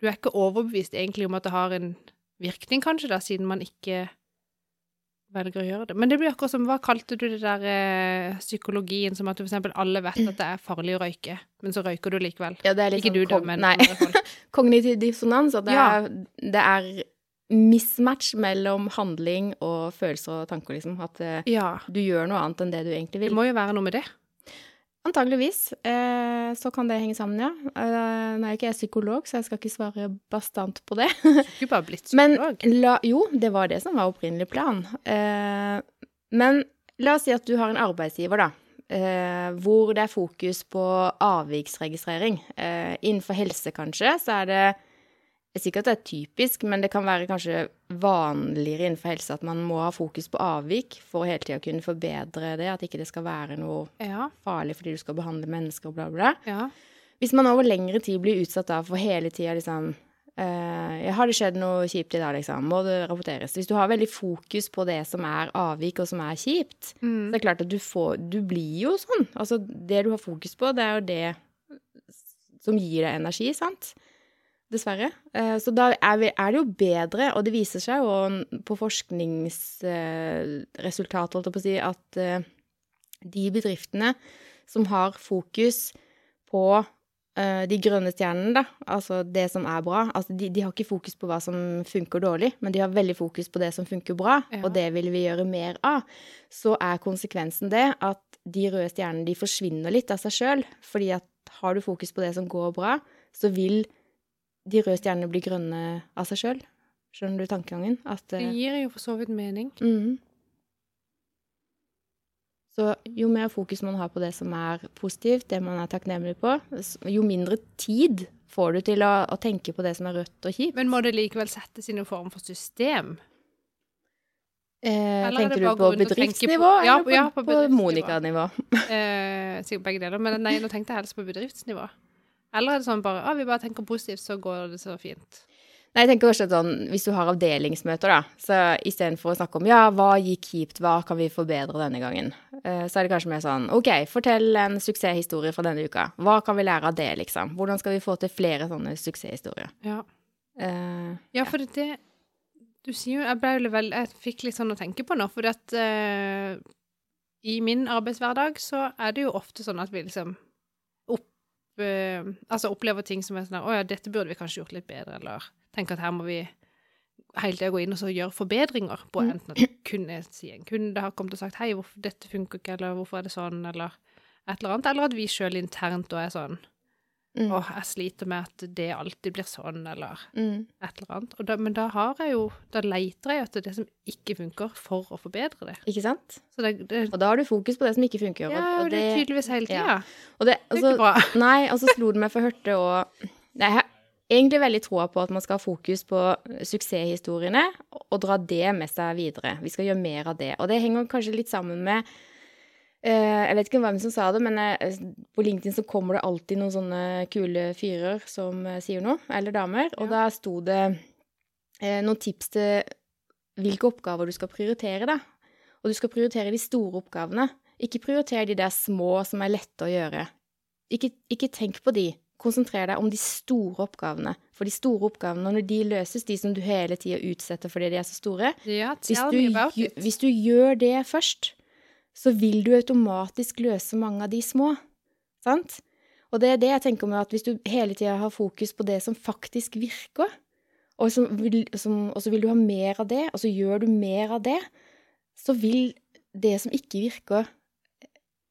Du er ikke overbevist egentlig om at det har en virkning, kanskje, da, siden man ikke velger å gjøre det. Men det blir akkurat som Hva kalte du det der eh, psykologien som at for eksempel alle vet at det er farlig å røyke, men så røyker du likevel? Ja, det er liksom Ikke du, sånn da, men Nei, andre folk. (laughs) kognitiv dissonans. At det, Ja. er, det er mismatch mellom handling og følelser og tanker, liksom. At eh, Ja. du gjør noe annet enn det du egentlig vil. Det må jo være noe med det. Antageligvis. Eh, så kan det henge sammen, ja. Eh, nå er ikke jeg psykolog, så jeg skal ikke svare bastant på det. Du ikke bare blitt (laughs) Men psykolog. la, jo, det var det som var opprinnelig plan. Eh, men la oss si at du har en arbeidsgiver, da. Eh, hvor det er fokus på avviksregistrering. Innenfor helse, kanskje, så er det Jeg sier ikke at det er typisk, men det kan være kanskje vanligere innenfor helse at man må ha fokus på avvik for å hele tida kunne forbedre det. At ikke det skal være noe Ja. farlig fordi du skal behandle mennesker og bla, bla. Ja. Hvis man over lengre tid blir utsatt da for hele tida liksom Uh, Har det skjedd noe kjipt i dag, liksom? Må det rapporteres? Hvis du har veldig fokus på det som er avvik, og som er kjipt, så er det klart at du får Du blir jo sånn. Altså, det du har fokus på, det er jo det som gir deg energi, sant? Dessverre. Eh, Så da er, vi, det jo bedre, og det viser seg jo på forskningsresultat, holdt jeg på å si, at eh, de bedriftene som har fokus på eh, de grønne stjernene, da, altså det som er bra altså de, de har ikke fokus på hva som funker dårlig, men de har veldig fokus på det som funker bra, Ja. og det vil vi gjøre mer av. Så er konsekvensen det at de røde stjernene de forsvinner litt av seg sjøl, fordi at har du fokus på det som går bra, så vil de røde stjernene blir grønne av seg sjøl. Skjønner du tankegangen? At, Det eh, gir jo for så vidt mening. Mhm. Så jo mer fokus man har på det som er positivt, det man er takknemlig på, jo mindre tid får du til å, å tenke på det som er rødt og kjipt. Men må det likevel settes i noen form for system? Eh, er tenker du på bedriftsnivå på- ja, eller på, ja, på på. Monica-nivå? Eh, sikkert begge deler. Men nei, nå tenkte jeg helst på bedriftsnivå. Eller er det sånn bare at vi bare tenker positivt, så går det så fint? Nei, jeg tenker også at sånn, Hvis du har avdelingsmøter, da, så istedenfor å snakke om ja, hva gikk kjipt, hva kan vi forbedre denne gangen, eh, så er det kanskje mer sånn OK, fortell en suksesshistorie fra denne uka. Hva kan vi lære av det, liksom? Hvordan skal vi få til flere sånne suksesshistorier? Ja. uh, Ja, for det Du sier jo Jeg ble vel Jeg fikk litt sånn å tenke på nå, fordi at uh, i min arbeidshverdag så er det jo ofte sånn at vi liksom eh, Altså opplever ting som er sånn Å ja, dette burde vi kanskje gjort litt bedre, eller tenker at her må vi hele tida gå inn og så gjøre forbedringer på Mm. enten at kunne, si en kunde har kommet og sagt hei, hvorfor dette funker ikke, eller hvorfor er det sånn, eller et eller annet, eller at vi sjøl internt da er sånn mm, Og jeg sliter med at det alltid blir sånn, eller mm. et eller annet. Og da, men da har jeg jo Da leter jeg etter det som ikke funker, for å forbedre det. Ikke sant? Så det, det Og da har du fokus på det som ikke funker. Ja, og det er tydeligvis hele tida. ja. Og det, Det er altså, ikke bra. (laughs) Nei, og så slo det meg, for hørte og Jeg har egentlig veldig troa på at man skal ha fokus på suksesshistoriene og dra det med seg videre. Vi skal gjøre mer av det. Og det henger kanskje litt sammen med Jeg vet ikke hvem som sa det, men eh, på LinkedIn så kommer det alltid noen sånne kule fyrer som eh, sier noe, eller damer. Og Ja. da sto det eh, noen tips til hvilke oppgaver du skal prioritere, da. Og du skal prioritere de store oppgavene. Ikke prioritere de der små som er lette å gjøre. Ikke, ikke tenk på de. Konsentrer deg om de store oppgavene. For de store oppgavene, når de løses, de som du hele tida utsetter fordi de er så store Ja, hvis du, hvis du gjør det først, så vil du automatisk løse mange av de små. Sant? Og det er det jeg tenker med at hvis du hele tida har fokus på det som faktisk virker, og, som vil, som, og så vil du ha mer av det, og så gjør du mer av det, så vil det som ikke virker,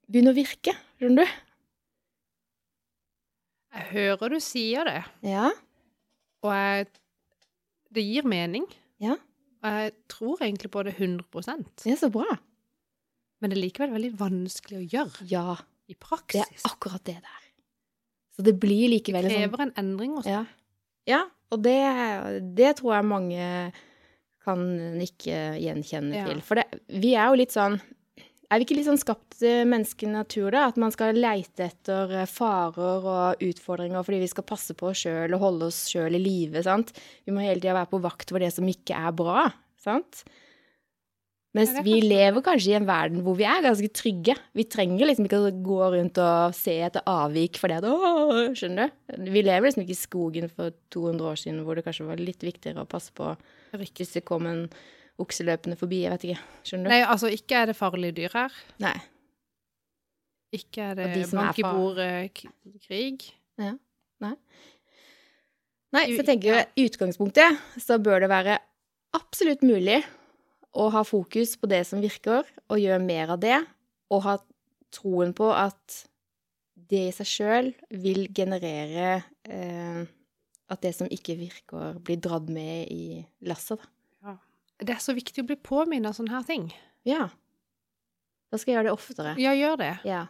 begynne å virke. Skjønner du? Jeg hører du sier det, Ja. og jeg Det gir mening. Ja. Og jeg tror egentlig på det 100 Det er så bra. Men det er likevel veldig vanskelig å gjøre Ja, i det er akkurat det der. Så det blir likevel sånn Det Krever en endring også. Ja. ja og det, det tror jeg mange kan ikke gjenkjenne Ja. til. For det, vi er jo litt sånn Er vi ikke litt sånn skapt menneskelig natur, da? At man skal leite etter eh, farer og utfordringer fordi vi skal passe på oss sjøl og holde oss sjøl i live, sant? Vi må hele tida være på vakt for det som ikke er bra, sant? Mens Ja, vi lever kanskje i en verden hvor vi er ganske trygge. Vi trenger liksom ikke å gå rundt og se etter avvik fordi at Åh, skjønner du? Vi lever liksom ikke i skogen for 200 år siden hvor det kanskje var litt viktigere å passe på hvis det kom en okse løpende forbi. Jeg vet ikke. Skjønner du? Nei, altså, ikke er det farlige dyr her. Nei. Ikke er det de som er bank i bordet-krig. Nei, så tenker jeg, utgangspunktet så bør det være absolutt mulig å ha fokus på det som virker, og gjøre mer av det, og ha troen på at det i seg sjøl vil generere eh, at det som ikke virker, blir dratt med i lasset, da. Det er så viktig å bli påminnet av sånne her ting. Ja. Da skal jeg gjøre det oftere. Ja, gjør det. Ja.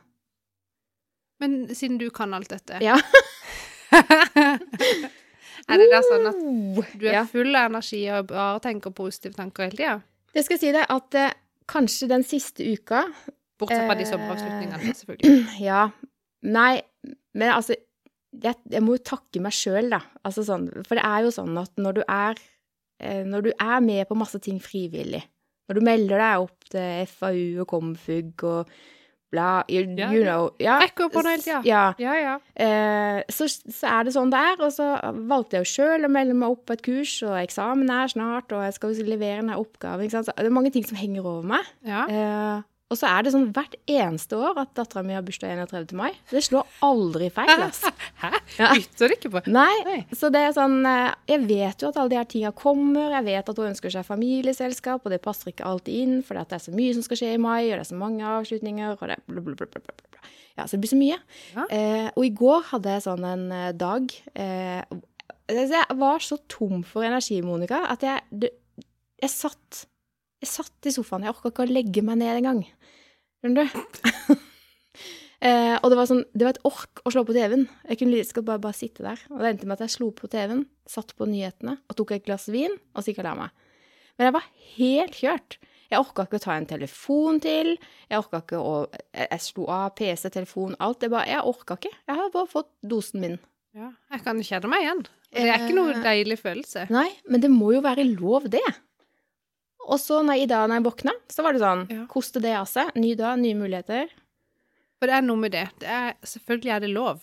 Men siden du kan alt dette Ja. (laughs) Er det da sånn at Uh, du er full av energi og bare tenker positive tanker hele tida? Det skal si deg at eh, kanskje den siste uka Bortsett fra de Eh, sommeravslutningene, selvfølgelig. (clears throat) Ja. Nei, men altså Jeg, jeg må jo takke meg sjøl, da. Altså sånn, for det er jo sånn at når du er eh, Når du er med på masse ting frivillig, når du melder deg opp til FAU og Komfug og bla You, Ja, you know. Ja. Rekker opp hånda hele tida. Ja. Ja, ja. Eh, så, så er det sånn det er. Og så valgte jeg jo sjøl å melde meg opp på et kurs, og eksamen er snart, og jeg skal jo levere en oppgave. Det er mange ting som henger over meg. ja. Eh, og så er det sånn hvert eneste år at dattera mi har bursdag 31. mai. Det slår aldri feil, altså. (laughs) Hæ? Ja. Bytter det ikke på? Nei, Nei. så det er sånn eh, Jeg vet jo at alle de her tinga kommer. Jeg vet at hun ønsker seg familieselskap, og det passer ikke alltid inn, for det er så mye som skal skje i mai, og det er så mange avslutninger, og det bla, bla, bla, bla, bla, bla. Ja, så det blir så mye. Ja. Eh, og i går hadde jeg sånn en eh, dag eh, altså, Jeg var så tom for energi, Monica, at jeg Jeg satt Jeg satt i sofaen. Jeg orka ikke å legge meg ned engang. Skjønner du? (laughs) eh, og det var sånn Det var et ork å slå på TV-en. Jeg kunne like godt bare, bare sitte der. Og det endte med at jeg slo på TV-en, satt på nyhetene og tok et glass vin, og så gikk jeg og la meg. Men jeg var helt kjørt. Jeg orka ikke å ta en telefon til. Jeg orka ikke å Jeg, jeg slo av PC, telefon, alt. Jeg bare Jeg orka ikke. Jeg har bare fått dosen min. Ja, jeg kan kjenne meg igjen. Det er ikke noe Eh. deilig følelse. Nei, men det må jo være lov, det. Og så når, i dag når jeg våkna, så var det sånn Ja. Koste det av seg. Ny dag, nye muligheter. For det er noe med det. det er, selvfølgelig er det lov.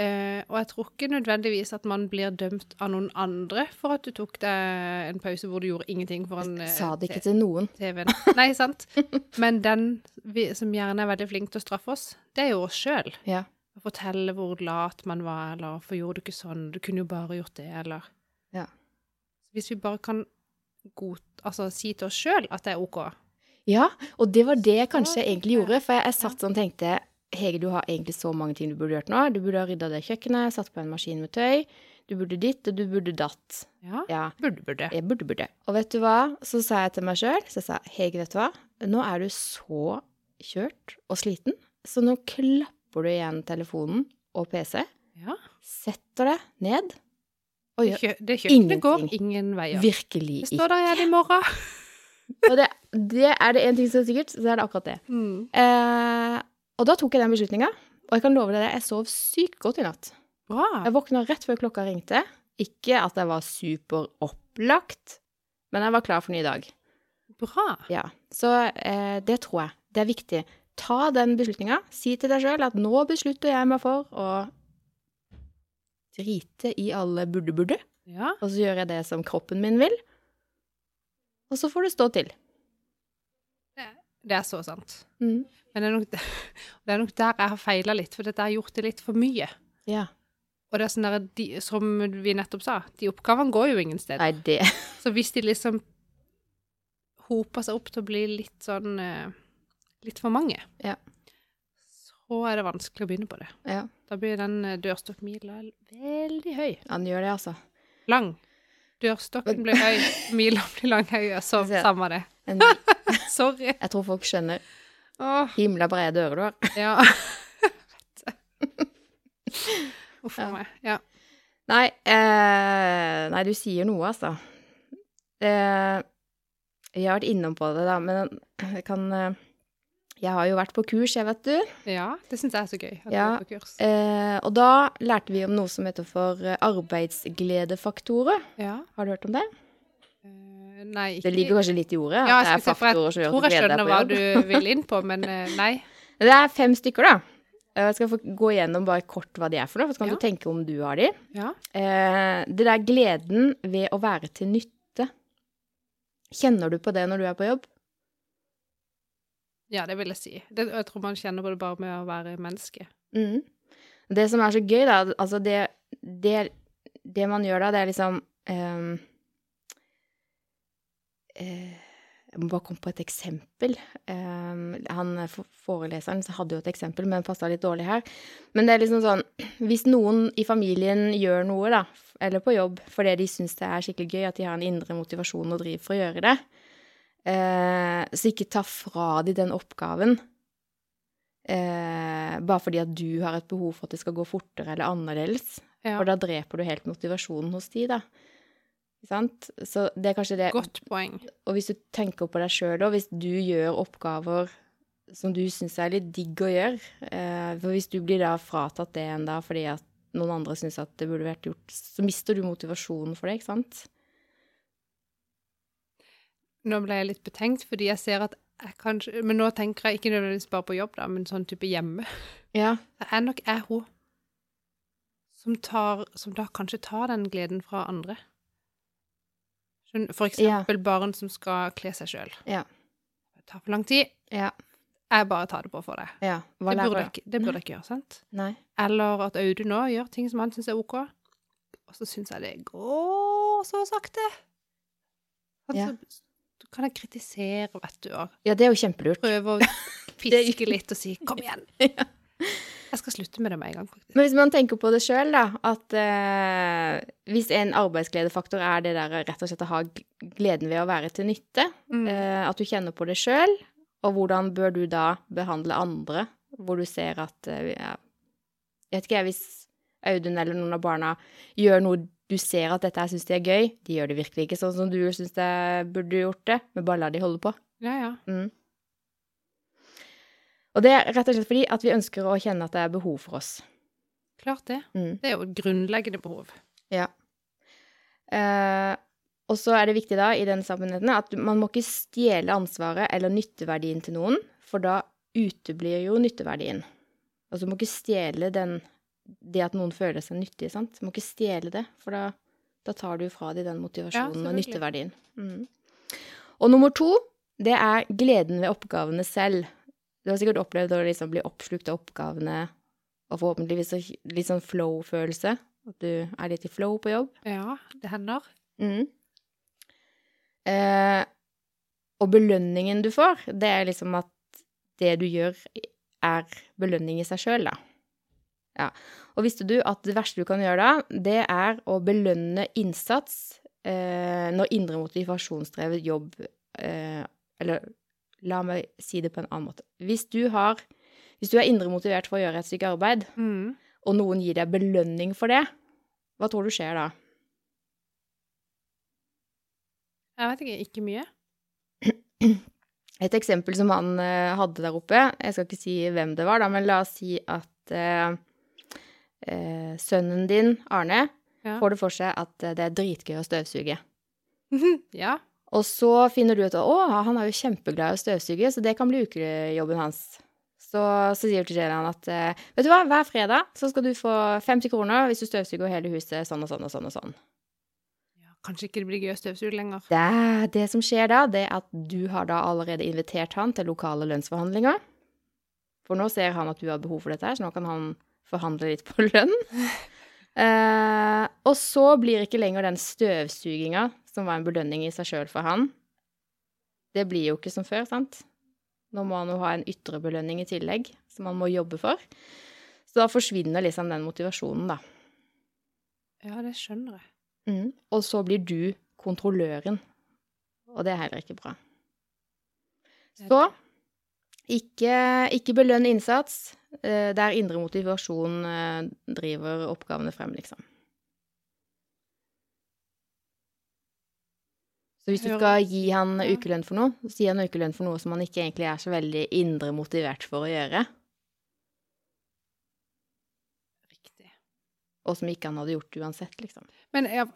Eh, og jeg tror ikke nødvendigvis at man blir dømt av noen andre for at du tok deg en pause hvor du gjorde ingenting foran eh, Sa det ikke til noen. (laughs) TV-en. Nei, sant? Men den vi, som gjerne er veldig flink til å straffe oss, det er jo oss sjøl. Ja. Å fortelle hvor lat man var, eller 'hvorfor gjorde du ikke sånn', 'du kunne jo bare gjort det', eller Ja. Hvis vi bare kan god, altså, si til oss sjøl at det er OK. Ja, og det var det jeg kanskje egentlig gjorde. For jeg, jeg satt sånn og tenkte Hege, du har egentlig så mange ting du burde gjort nå. Du burde ha rydda det kjøkkenet, satt på en maskin med tøy. Du burde ditt, og du burde datt. Ja. Ja, Burde, burde. jeg burde, burde. Og vet du hva? Så sa jeg til meg sjøl, så jeg sa Hege, vet du hva? Nå er du så kjørt og sliten, så nå klapper du igjen telefonen og PC, Ja. setter deg ned Kjø, det kjøkkenet går ingen veier. virkelig ikke. Det står der igjen i morgen. (laughs) Og det, det er det én ting som er sikkert, så er det akkurat det. Mm. Eh, og da tok jeg den beslutninga, og jeg kan love deg det, jeg sov sykt godt i natt. Bra. Jeg våkna rett før klokka ringte. Ikke at jeg var superopplagt, men jeg var klar for ny dag. Bra. Ja, Så eh, det tror jeg. Det er viktig. Ta den beslutninga. Si til deg sjøl at nå beslutter jeg meg for å drite i alle burde-burde, Ja. og så gjør jeg det som kroppen min vil. Og så får det stå til. Det er så sant. Mm. Men det er, nok, (laughs) det er nok der jeg har feila litt, for dette har gjort det litt for mye. Ja. Og det er sånn der, de, som vi nettopp sa, de oppgavene går jo ingen sted. Nei, det (laughs) Så hvis de liksom hoper seg opp til å bli litt sånn eh, Litt for mange, Ja. Så er det vanskelig å begynne på det. Ja, Da blir den eh, dørstokkmila veldig høy. Ja, den gjør det, altså. Lang. Dørstokken blir høy, (laughs) mila blir lang. høy, så samme det. En, (laughs) Sorry. jeg tror folk skjønner. Åh, Himla brede dører du har. ja. (laughs) Uff a Ja. meg. Ja. Nei, eh, nei, du sier noe, altså. Eh, jeg har vært innom på det, da, men jeg kan eh, Jeg har jo vært på kurs, jeg, vet du. ja, det syns jeg er så gøy. At Ja. du er på kurs. Eh, og da lærte vi om noe som heter for arbeidsgledefaktorer. Ja. Har du hørt om det? Uh, nei, ikke Det ligger kanskje litt i ordet? Ja, jeg si, jeg tror jeg skjønner hva du vil inn på, men eh, (laughs) nei. Det er fem stykker, da. Eh, Jeg skal få gå igjennom bare kort hva de er for noe, for så kan Ja. du tenke om du har de. Ja. Eh, det der gleden ved å være til nytte. Kjenner du på det når du er på jobb? Ja, det vil jeg si. Det, jeg tror man kjenner på det bare med å være menneske. Mm. Det som er så gøy, da, altså det, det, det man gjør da, det er liksom um, uh, Jeg må bare komme på et eksempel. Um, han for- foreleseren hadde jo et eksempel, men passa litt dårlig her. Men det er liksom sånn Hvis noen i familien gjør noe, da, eller på jobb, fordi de syns det er skikkelig gøy, at de har en indre motivasjon og driv for å gjøre det, eh, så ikke ta fra dem den oppgaven. Eh, bare fordi at du har et behov for at det skal gå fortere eller annerledes. Ja. For da dreper du helt motivasjonen hos de, da. Sant? Så det er kanskje det Godt poeng. Og hvis du tenker på deg sjøl òg, hvis du gjør oppgaver som du syns er litt digg å gjøre eh, For hvis du blir da fratatt det en dag fordi at noen andre syns at det burde vært gjort, så mister du motivasjonen for det, ikke sant? Nå ble jeg litt betenkt, fordi jeg ser at jeg kanskje Men nå tenker jeg ikke nødvendigvis bare på jobb, da, men sånn type hjemme. (laughs) Ja. Det er nok jeg hun som tar Som da kanskje tar den gleden fra andre. For eksempel barn som skal kle seg sjøl. Ja. Det tar for lang tid. Ja. Jeg bare tar det på for deg. ja. Hva Det burde, jeg det burde jeg ikke gjøre, sant? Nei. Eller at Audun nå gjør ting som han syns er OK, og så syns jeg det går så sakte. Ja. Altså, Så kan jeg kritisere, vet du, og Ja, det er jo kjempelurt. prøve å (laughs) piske litt og si 'kom igjen'. (laughs) Jeg skal slutte med det med en gang, faktisk. Men hvis man tenker på det sjøl, da, at eh, hvis en arbeidsgledefaktor er det der rett og slett å ha gleden ved å være til nytte, Mm. eh, at du kjenner på det sjøl, og hvordan bør du da behandle andre, hvor du ser at eh, Jeg vet ikke, hvis Audun eller noen av barna gjør noe du ser at dette her syns de er gøy, de gjør det virkelig ikke sånn som du syns de burde gjort det, men bare la de holde på. Ja, ja. Mm. Og det er rett og slett fordi at vi ønsker å kjenne at det er behov for oss. Klart det. Mm. Det er jo et grunnleggende behov. Ja. Eh, og så er det viktig da i denne sammenhengen at man må ikke stjele ansvaret eller nytteverdien til noen, for da uteblir jo nytteverdien. Altså du må ikke stjele den, det at noen føler seg nyttig. sant. Du må ikke stjele det, for da, da tar du fra dem den motivasjonen og nytteverdien. Mm. Og nummer to, det er gleden ved oppgavene selv. Du har sikkert opplevd å liksom bli oppslukt av oppgavene, og forhåpentligvis litt sånn flow-følelse. At du er litt i flow på jobb. Ja, det hender. Mm. Eh, og belønningen du får, det er liksom at det du gjør, er belønning i seg sjøl, da. Ja. Og visste du at det verste du kan gjøre da, det er å belønne innsats eh, når indre motivasjonsdrevet jobb eh, Eller la meg si det på en annen måte. Hvis du har Hvis du er indre motivert for å gjøre et stykke arbeid, Mm. og noen gir deg belønning for det, hva tror du skjer da? Jeg vet ikke. Ikke mye. Et eksempel som han eh, hadde der oppe, jeg skal ikke si hvem det var, da, men la oss si at eh, eh, sønnen din, Arne, Ja. får det for seg at eh, det er dritgøy å støvsuge. (laughs) ja. Og så finner du ut at å, han er jo kjempeglad i å støvsuge, så det kan bli ukejobben hans. Så, så sier du til Jelian at eh, vet du hva, hver fredag så skal du få 50 kroner hvis du støvsuger hele huset sånn og sånn og sånn og sånn. ja. Kanskje ikke det blir gøy å støvsuge lenger. Det, det som skjer da, det er at du har da allerede invitert han til lokale lønnsforhandlinger. For nå ser han at du har behov for dette her, så nå kan han forhandle litt på (laughs) lønn. Eh, og så blir ikke lenger den støvsuginga, som var en belønning i seg sjøl for han, det blir jo ikke som før, sant? Nå må han jo ha en ytre belønning i tillegg, som han må jobbe for. Så da forsvinner liksom den motivasjonen, da. Ja, det skjønner jeg. Mm. Og så blir du kontrolløren, og det er heller ikke bra. Så ikke, ikke belønn innsats Det der indre motivasjon eh, driver oppgavene frem, liksom. Så hvis du skal gi han ukelønn for noe, så gi han ukelønn for noe som han ikke egentlig er så veldig indre motivert for å gjøre, Riktig. og som ikke han hadde gjort uansett, liksom. Men jeg,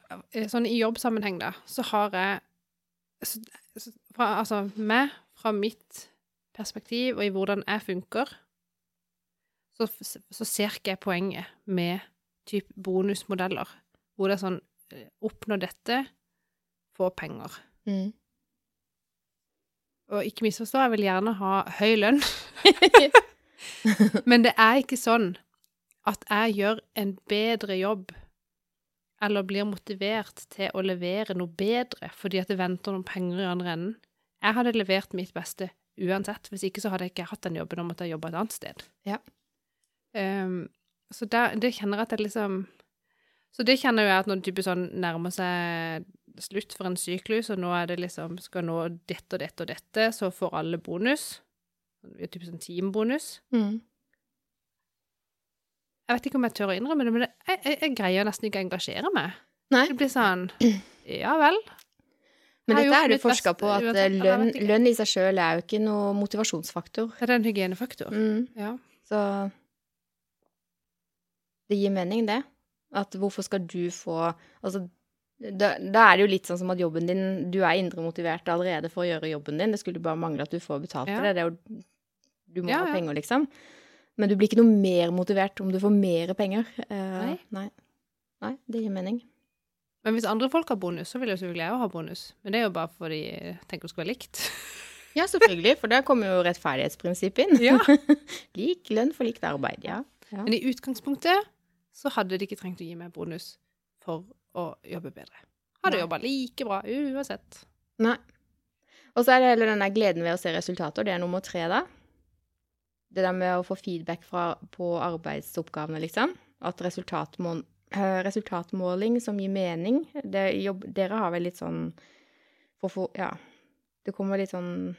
sånn i jobbsammenheng, da, så har jeg så, fra, Altså meg, fra mitt perspektiv og i hvordan jeg funker, så, så ser ikke jeg poenget med typ bonusmodeller, hvor det er sånn eh, Oppnå dette, få penger. Mm. Og ikke misforstå, jeg vil gjerne ha høy lønn, (laughs) men det er ikke sånn at jeg gjør en bedre jobb eller blir motivert til å levere noe bedre fordi at det venter noen penger i andre enden. Jeg hadde levert mitt beste uansett. Hvis ikke så hadde jeg ikke hatt den jobben og måtte jobbe et annet sted. Ja. Um, så der, det kjenner jeg at jeg liksom Så det kjenner jeg at når det sånn nærmer seg slutt for en syklus, og nå er det liksom Skal nå dette og dette og dette, så får alle bonus. Typisk sånn teambonus. Mm. Jeg vet ikke om jeg tør å innrømme det, men det, jeg, jeg, jeg greier nesten ikke å engasjere meg. Nei. Det blir sånn (clears throat) Ja vel. Men dette er det forska på, at eh, lønn, lønn i seg sjøl er jo ikke noe motivasjonsfaktor. Det er en hygienefaktor. Mm. Ja. Så det gir mening, det. At hvorfor skal du få Altså, da, da er det jo litt sånn som at jobben din Du er indremotivert allerede for å gjøre jobben din. Det skulle bare mangle at du får betalt Ja. for det. det er jo, du må Ja, ha penger, liksom. Men du blir ikke noe mer motivert om du får mer penger. Uh, Nei. nei. Nei, det gir mening. Men hvis andre folk har bonus, så vil jo selvfølgelig jeg òg ha bonus. Men det er jo bare fordi jeg tenker det skal være likt. Ja, selvfølgelig, for der kommer jo rettferdighetsprinsippet inn. Ja. (laughs) Lik lønn for likt arbeid, ja. ja. Men i utgangspunktet så hadde de ikke trengt å gi meg bonus for å jobbe bedre. Hadde jobba like bra uansett. Nei. Og så er det hele den der gleden ved å se resultater. Det er nummer tre, da. Det der med å få feedback fra, på arbeidsoppgavene, liksom. At resultatet eh, resultatmåling som gir mening det jobb, Dere har vel litt sånn for, Ja. Det kommer litt sånn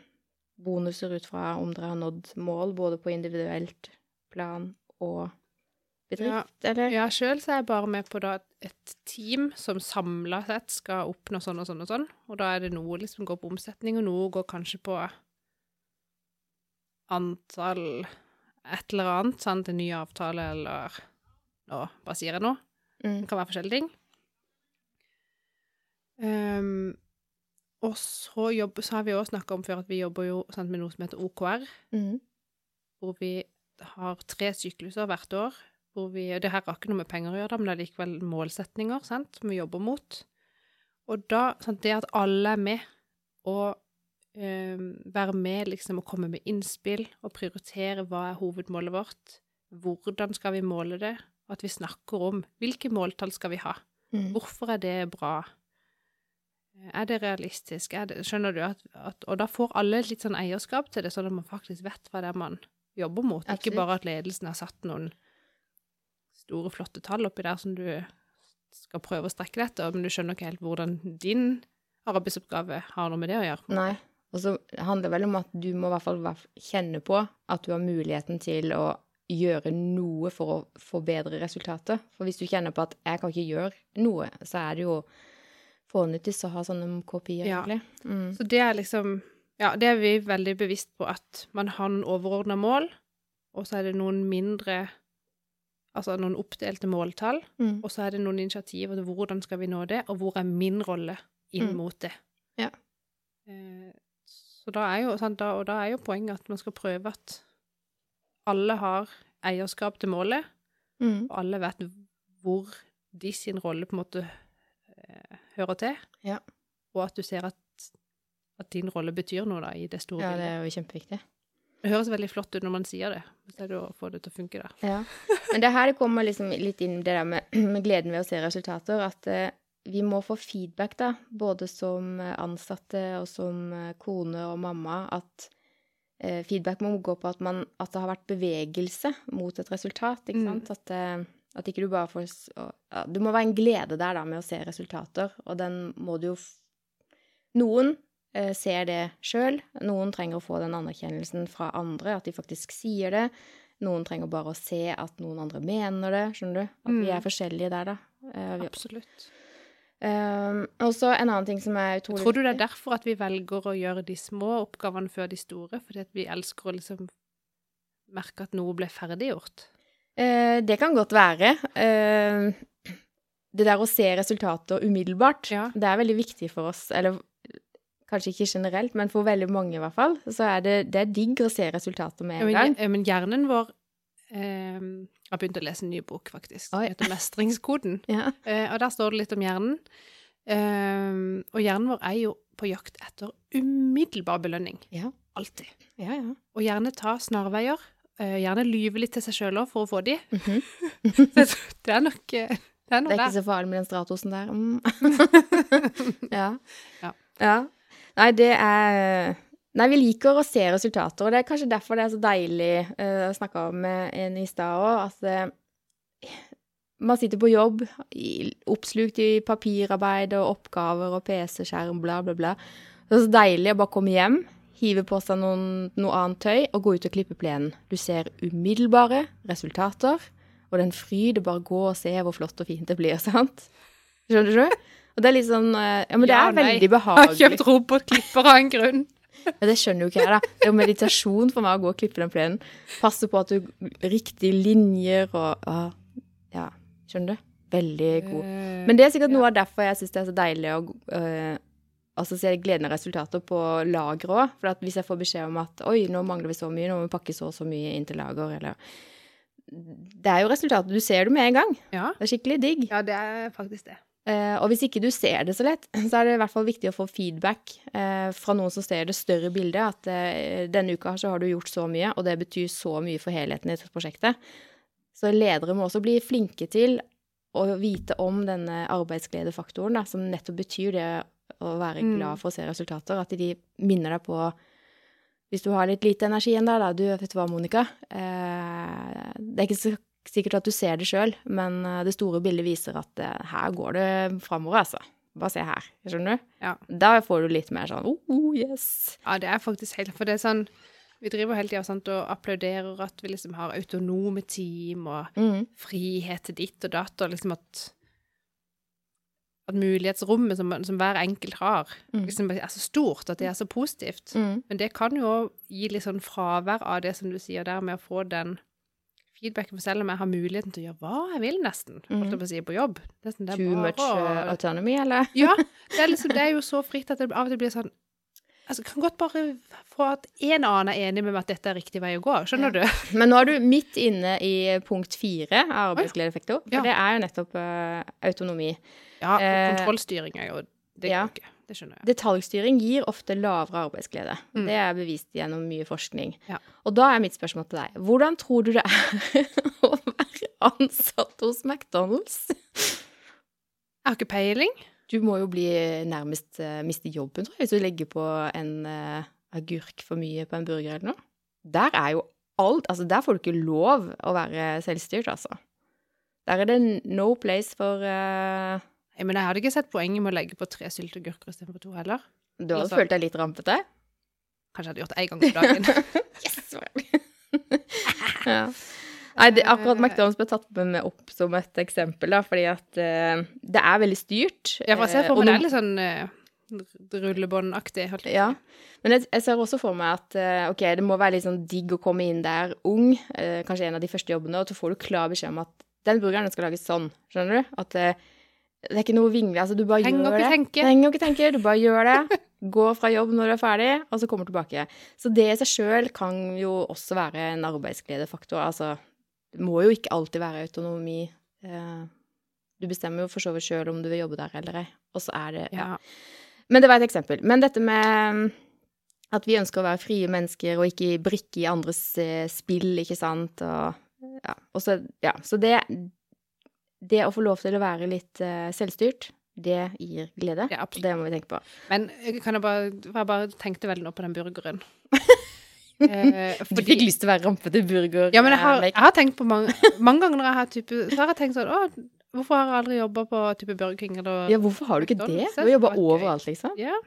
bonuser ut fra om dere har nådd mål, både på individuelt plan og bedrift, eller? Ja, sjøl så er jeg bare med på da et team som samla sett skal oppnå sånn og sånn og sånn. Og da er det noe liksom går på omsetning, og noe går kanskje på antall et eller annet, sant, en ny avtale eller Nå bare sier jeg noe. Mm. Det kan være forskjellige ting. Um, og så, jobb, så har vi også snakka om før at vi jobber jo sant, med noe som heter OKR, Mm. hvor vi har tre sykluser hvert år. Hvor vi, og det her har ikke noe med penger å gjøre, men det er likevel målsetninger sant, som vi jobber mot. Og da, sant, det at alle er med, og ehm, være med liksom, og komme med innspill, og prioritere hva er hovedmålet vårt, hvordan skal vi måle det, og at vi snakker om hvilke måltall skal vi ha. Mm. Hvorfor er det bra? Er det realistisk? Er det, skjønner du? At, at, og da får alle litt sånn eierskap til det, sånn at man faktisk vet hva det er man jobber mot. Ikke bare at ledelsen har satt noen store, flotte tall oppi der som du skal prøve å strekke deg etter, men du skjønner ikke helt hvordan din arbeidsoppgave har noe med det å gjøre. Nei. Og så handler det vel om at du må i hvert fall kjenne på at du har muligheten til å gjøre noe for å forbedre resultatet. For hvis du kjenner på at 'jeg kan ikke gjøre noe', så er det jo fånyttig å ha sånne kopier, Ja. egentlig. Mm. Så det er liksom Ja, det er vi veldig bevisst på at man har noen overordna mål, og så er det noen mindre Altså noen oppdelte måltall, Mm. og så er det noen initiativer til hvordan skal vi nå det, og hvor er min rolle inn Mm. mot det. Ja. Eh, Så da er jo, sant, da, og da er jo poenget at man skal prøve at alle har eierskap til målet, Mm. og alle vet hvor de sin rolle på en måte eh, hører til. Ja. Og at du ser at, at din rolle betyr noe da, i det store Ja, det er jo kjempeviktig. Det høres veldig flott ut når man sier det, så er det å få det til å funke der. Ja. Men det her det kommer liksom litt inn det der med, med gleden ved å se resultater, at eh, vi må få feedback, da, både som eh, ansatte og som eh, kone og mamma, at feedback må gå på at, man, at det har vært bevegelse mot et resultat, ikke Mm. At, det, at ikke du bare får ja, Det må være en glede der, da, med å se resultater, og den må du jo Noen eh, ser det sjøl, noen trenger å få den anerkjennelsen fra andre, at de faktisk sier det. Noen trenger bare å se at noen andre mener det, skjønner du? At vi Mm. er forskjellige der, da. Eh, vi, Absolutt. Um, og så en annen ting som er utrolig Tror du det er derfor at vi velger å gjøre de små oppgavene før de store? Fordi at vi elsker å liksom merke at noe ble ferdiggjort? Uh, det kan godt være. Uh, det der å se resultater umiddelbart, Ja. det er veldig viktig for oss. Eller kanskje ikke generelt, men for veldig mange i hvert fall. Så er det, det er digg å se resultater med Ja, en men, gang. ja, men hjernen vår eh, Jeg har begynt å lese en ny bok, faktisk. Oi. Heter 'Mestringskoden'. (laughs) Ja. Eh, og der står det litt om hjernen. Eh, og hjernen vår er jo på jakt etter umiddelbar belønning. Ja. Alltid. ja, ja. Og gjerne ta snarveier. Eh, gjerne lyve litt til seg sjøl òg for å få de. (laughs) Mm det, det er nok eh, Det er Det er ikke så farlig med den stratosen der. Mm. (laughs) ja. Ja. ja. Nei, det er Nei, vi liker å se resultater, og det er kanskje derfor det er så deilig å snakke om med en i stad òg, at eh, man sitter på jobb, i, oppslukt i papirarbeid og oppgaver og PC-skjerm, bla, bla, bla. Det er så deilig å bare komme hjem, hive på seg noen, noe annet tøy og gå ut og klippe plenen. Du ser umiddelbare resultater, og det er en fryd å bare gå og se hvor flott og fint det blir, (laughs) sant? Skjønner du? Og det er litt sånn eh, Ja, men det Ja, er nei. veldig Jeg har kjøpt robotklipper av en grunn. Ja, det skjønner jo ikke jeg, da. Det er jo meditasjon for meg å gå og klippe den plenen. Passe på at du Riktige linjer og ah, Ja, skjønner du? Veldig god. Men det er sikkert noe av derfor jeg syns det er så deilig å øh, altså se gleden av resultater på lager òg. For at hvis jeg får beskjed om at oi, nå mangler vi så mye, nå må vi pakke så og så mye inn til lager, eller Det er jo resultatet. Du ser det med en gang. Ja. Det er skikkelig digg. ja, det er faktisk det. Eh, og hvis ikke du ser det så lett, (clears throat) så er det i hvert fall viktig å få feedback uh, fra noen som ser det større bildet. At uh, denne uka så har du gjort så mye, og det betyr så mye for helheten i dette prosjektet. Så ledere må også bli flinke til å vite om denne arbeidsgledefaktoren, da, som nettopp betyr det å være Mm. glad for å se resultater. At de minner deg på Hvis du har litt lite energi igjen der, da. Du, vet du hva, Monica? Eh, det er ikke så sikkert at du ser det sjøl, men eh, det store bildet viser at eh, her går det framover, altså. Bare se her. Skjønner du? Ja. Da får du litt mer sånn oh, oh, yes. Ja, det er faktisk helt For det er sånn Vi driver hele tida og applauderer at vi liksom har autonome team og Mm. frihet til ditt og datt, og liksom at at mulighetsrommet som, som hver enkelt har, Mm. liksom er så stort at det er så positivt. Mm. Men det kan jo gi litt sånn fravær av det som du sier der, med å få den feedbacken. For selv om jeg har muligheten til å gjøre hva jeg vil, nesten, holdt jeg på å si, på jobb nesten, det Too bare much eh, autonomy, eller? (laughs) Ja, det er, liksom, det er jo (laughs) så fritt at det av og til blir sånn Altså, kan godt bare få at en annen er enig med meg at dette er riktig vei å gå. Skjønner du? Men nå er du midt inne i punkt fire av arbeidsgledeffekter. For Ja. det er jo nettopp uh, autonomi. Ja, Eh, kontrollstyring er jo Det ja. ikke. Det skjønner jeg. Detaljstyring gir ofte lavere arbeidsglede. Mm. Det er bevist gjennom mye forskning. Ja. Og da er mitt spørsmål til deg. Hvordan tror du det er (laughs) å være ansatt hos McDonald's? Jeg har ikke peiling. Du må jo bli nærmest uh, miste jobben, tror jeg, hvis du legger på en uh, agurk for mye på en burger eller noe. Der er jo alt Altså, der får du ikke lov å være selvstyrt, altså. Der er det no place for eh, Nei, mener, jeg hadde ikke sett poenget med å legge på tre sylteagurker istedenfor to heller. Du hadde følt deg litt rampete? Kanskje jeg hadde gjort det én gang om dagen. (laughs) Yes! (laughs) ja. Nei, det, akkurat McDonald's ble tatt med meg opp som et eksempel, da, fordi at uh, det er veldig styrt. Ja, for jeg ser eh, for meg det er litt sånn uh, rullebåndaktig. jeg Ja. Men jeg, jeg ser også for meg at uh, ok, det må være litt sånn digg å komme inn der ung, kanskje en av de første jobbene, og så får du klar beskjed om at den burgeren skal lages sånn, skjønner du? At det er ikke noe vingle, altså du bare Heng gjør det. tenke. Trenger ikke tenke, du bare gjør det. (laughs) Gå fra jobb når du er ferdig, og så kommer du tilbake. Så det i seg sjøl kan jo også være en arbeidsgledefaktor. Altså, det må jo ikke alltid være autonomi. Eh, Du bestemmer jo for så vidt sjøl om du vil jobbe der eller ei. Og så er det ja. Men det var et eksempel. Men dette med at vi ønsker å være frie mennesker og ikke brikke i andres eh, spill, ikke sant, og ja. Og så, ja. Så det Det å få lov til å være litt uh, selvstyrt, det gir glede. Ja, absolutt. det må vi tenke på. Men eh, kan jeg bare Jeg bare tenkte veldig nå på den burgeren. (laughs) Eh, Du fikk lyst til å være rampete burger. Ja, men jeg har, jeg har tenkt på mange, mange ganger når jeg har type Så har jeg tenkt sånn Å, hvorfor har jeg aldri jobba på type Burger King eller Ja, hvorfor har du ikke det? Du har jobba overalt, liksom. Ja.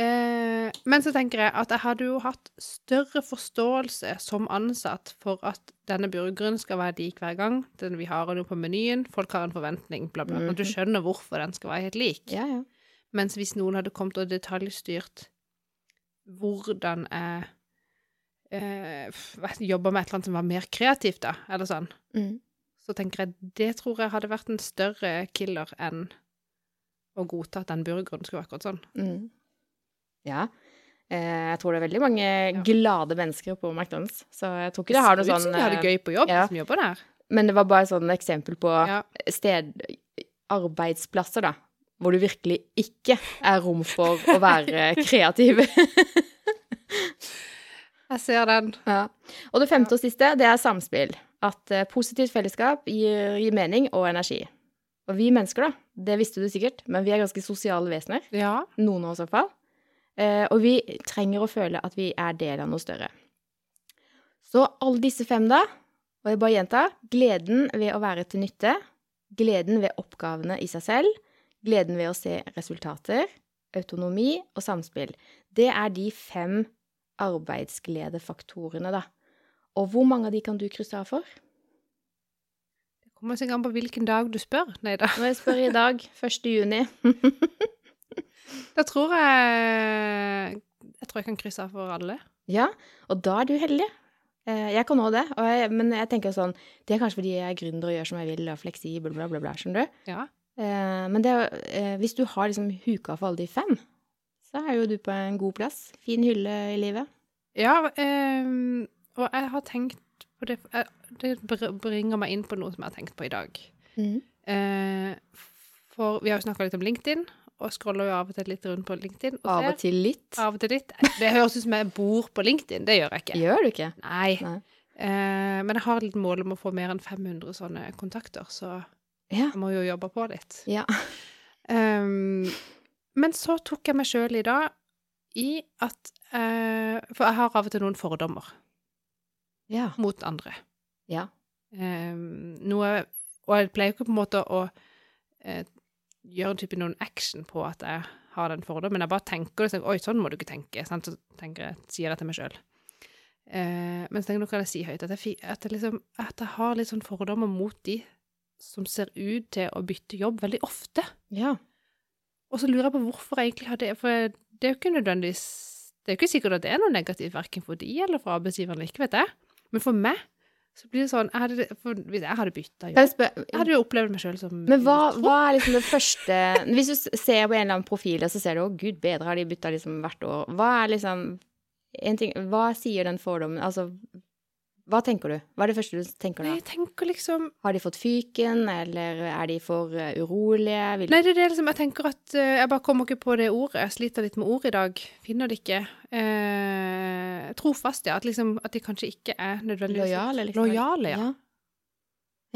Eh, men så tenker jeg at jeg hadde jo hatt større forståelse som ansatt for at denne burgeren skal være lik hver gang. Den vi har den på menyen, folk har en forventning, bla, bla. At du Mhm. skjønner hvorfor den skal være helt lik. Ja, ja. Mens hvis noen hadde kommet og detaljstyrt hvordan jeg eh, jobba med et eller annet som var mer kreativt, da, eller sånn, Mm. så tenker jeg det tror jeg hadde vært en større killer enn å godta at den burgeren skulle være akkurat sånn. Mm. Ja. Eh, jeg tror det er veldig mange glade mennesker på McDonald's, så jeg tror ikke det har noe ser ut sånn som de hadde eh, gøy på jobb, ja. som jobber der. Men det var bare et sånn eksempel på Ja. sted Arbeidsplasser, da. Hvor det virkelig ikke er rom for å være (laughs) kreativ. Jeg ser den. ja. Og det femte og siste, det er samspill. At eh, positivt fellesskap gir, gir mening og energi. Og vi mennesker, da, det visste du sikkert, men vi er ganske sosiale vesener. Ja. Noen av oss i hvert fall. Eh, og vi trenger å føle at vi er del av noe større. Så alle disse fem, da, og jeg bare gjentar, gleden ved å være til nytte, gleden ved oppgavene i seg selv, gleden ved å se resultater, autonomi og samspill. Det er de fem arbeidsgledefaktorene, da. Og hvor mange av de kan du krysse av for? Det Kommer sikkert an på hvilken dag du spør. Nei da. Når jeg spør i dag, (laughs) 1. juni (laughs) Da tror jeg Jeg tror jeg kan krysse av for alle. Ja, og da er du heldig. Eh, Jeg kan òg det, jeg, men jeg tenker sånn Det er kanskje fordi jeg er gründer og gjør som jeg vil og er fleksibel, bla, bla, bla. Skjønner du? Ja. Eh, Men det, eh, hvis du har liksom huka for alle de fem, så er jo du på en god plass. Fin hylle i livet. Ja, ehm, og jeg har tenkt på det Det bringer meg inn på noe som jeg har tenkt på i dag. Mm. for vi har jo snakka litt om LinkedIn, og scroller jo av og til litt rundt på LinkedIn. Og Av og til litt. Av og til litt. Det høres ut som jeg bor på LinkedIn. Det gjør jeg ikke. Gjør du ikke? Nei. Nei. Eh, men jeg har litt mål om å få mer enn 500 sånne kontakter, så Ja. jeg må jo jobbe på litt. Ja. Um, men så tok jeg meg sjøl i dag i at eh, For jeg har av og til noen fordommer Ja. mot andre. Ja. Um, noe Og jeg pleier ikke på en måte å eh, gjøre type noen action på at jeg har den fordommen. Jeg bare tenker det, så tenker, Oi, sånn må du ikke tenke. Sant? Så tenker jeg, sier jeg til meg sjøl. Eh, men så tenker jeg, nå kan jeg si høyt at jeg, at, jeg liksom, at jeg har litt sånn fordommer mot de som ser ut til å bytte jobb veldig ofte. Ja. Og så lurer jeg på hvorfor jeg egentlig har det, for det er jo ikke nødvendigvis Det er jo ikke sikkert at det er noe negativt verken for de eller for arbeidsgiveren, ikke vet jeg. Men for meg så blir det sånn jeg hadde, Hvis jeg hadde bytta jobb jeg hadde jo opplevd meg sjøl som Men hva, hva er liksom det første Hvis du ser på en eller annen profil, og så ser du 'Å, gud bedre, har de bytta liksom hvert år'. Hva er liksom en ting, Hva sier den fordommen Altså, hva tenker du? Hva er det første du tenker da? jeg tenker liksom Har de fått fyken, eller er de for eh, urolige? Vil... Nei, det er det liksom Jeg tenker at eh, Jeg bare kommer ikke på det ordet. Jeg sliter litt med ord i dag. Finner det ikke. Eh, trofast, ja. At liksom At de kanskje ikke er nødvendigvis Lojale, liksom? Lojale, ja.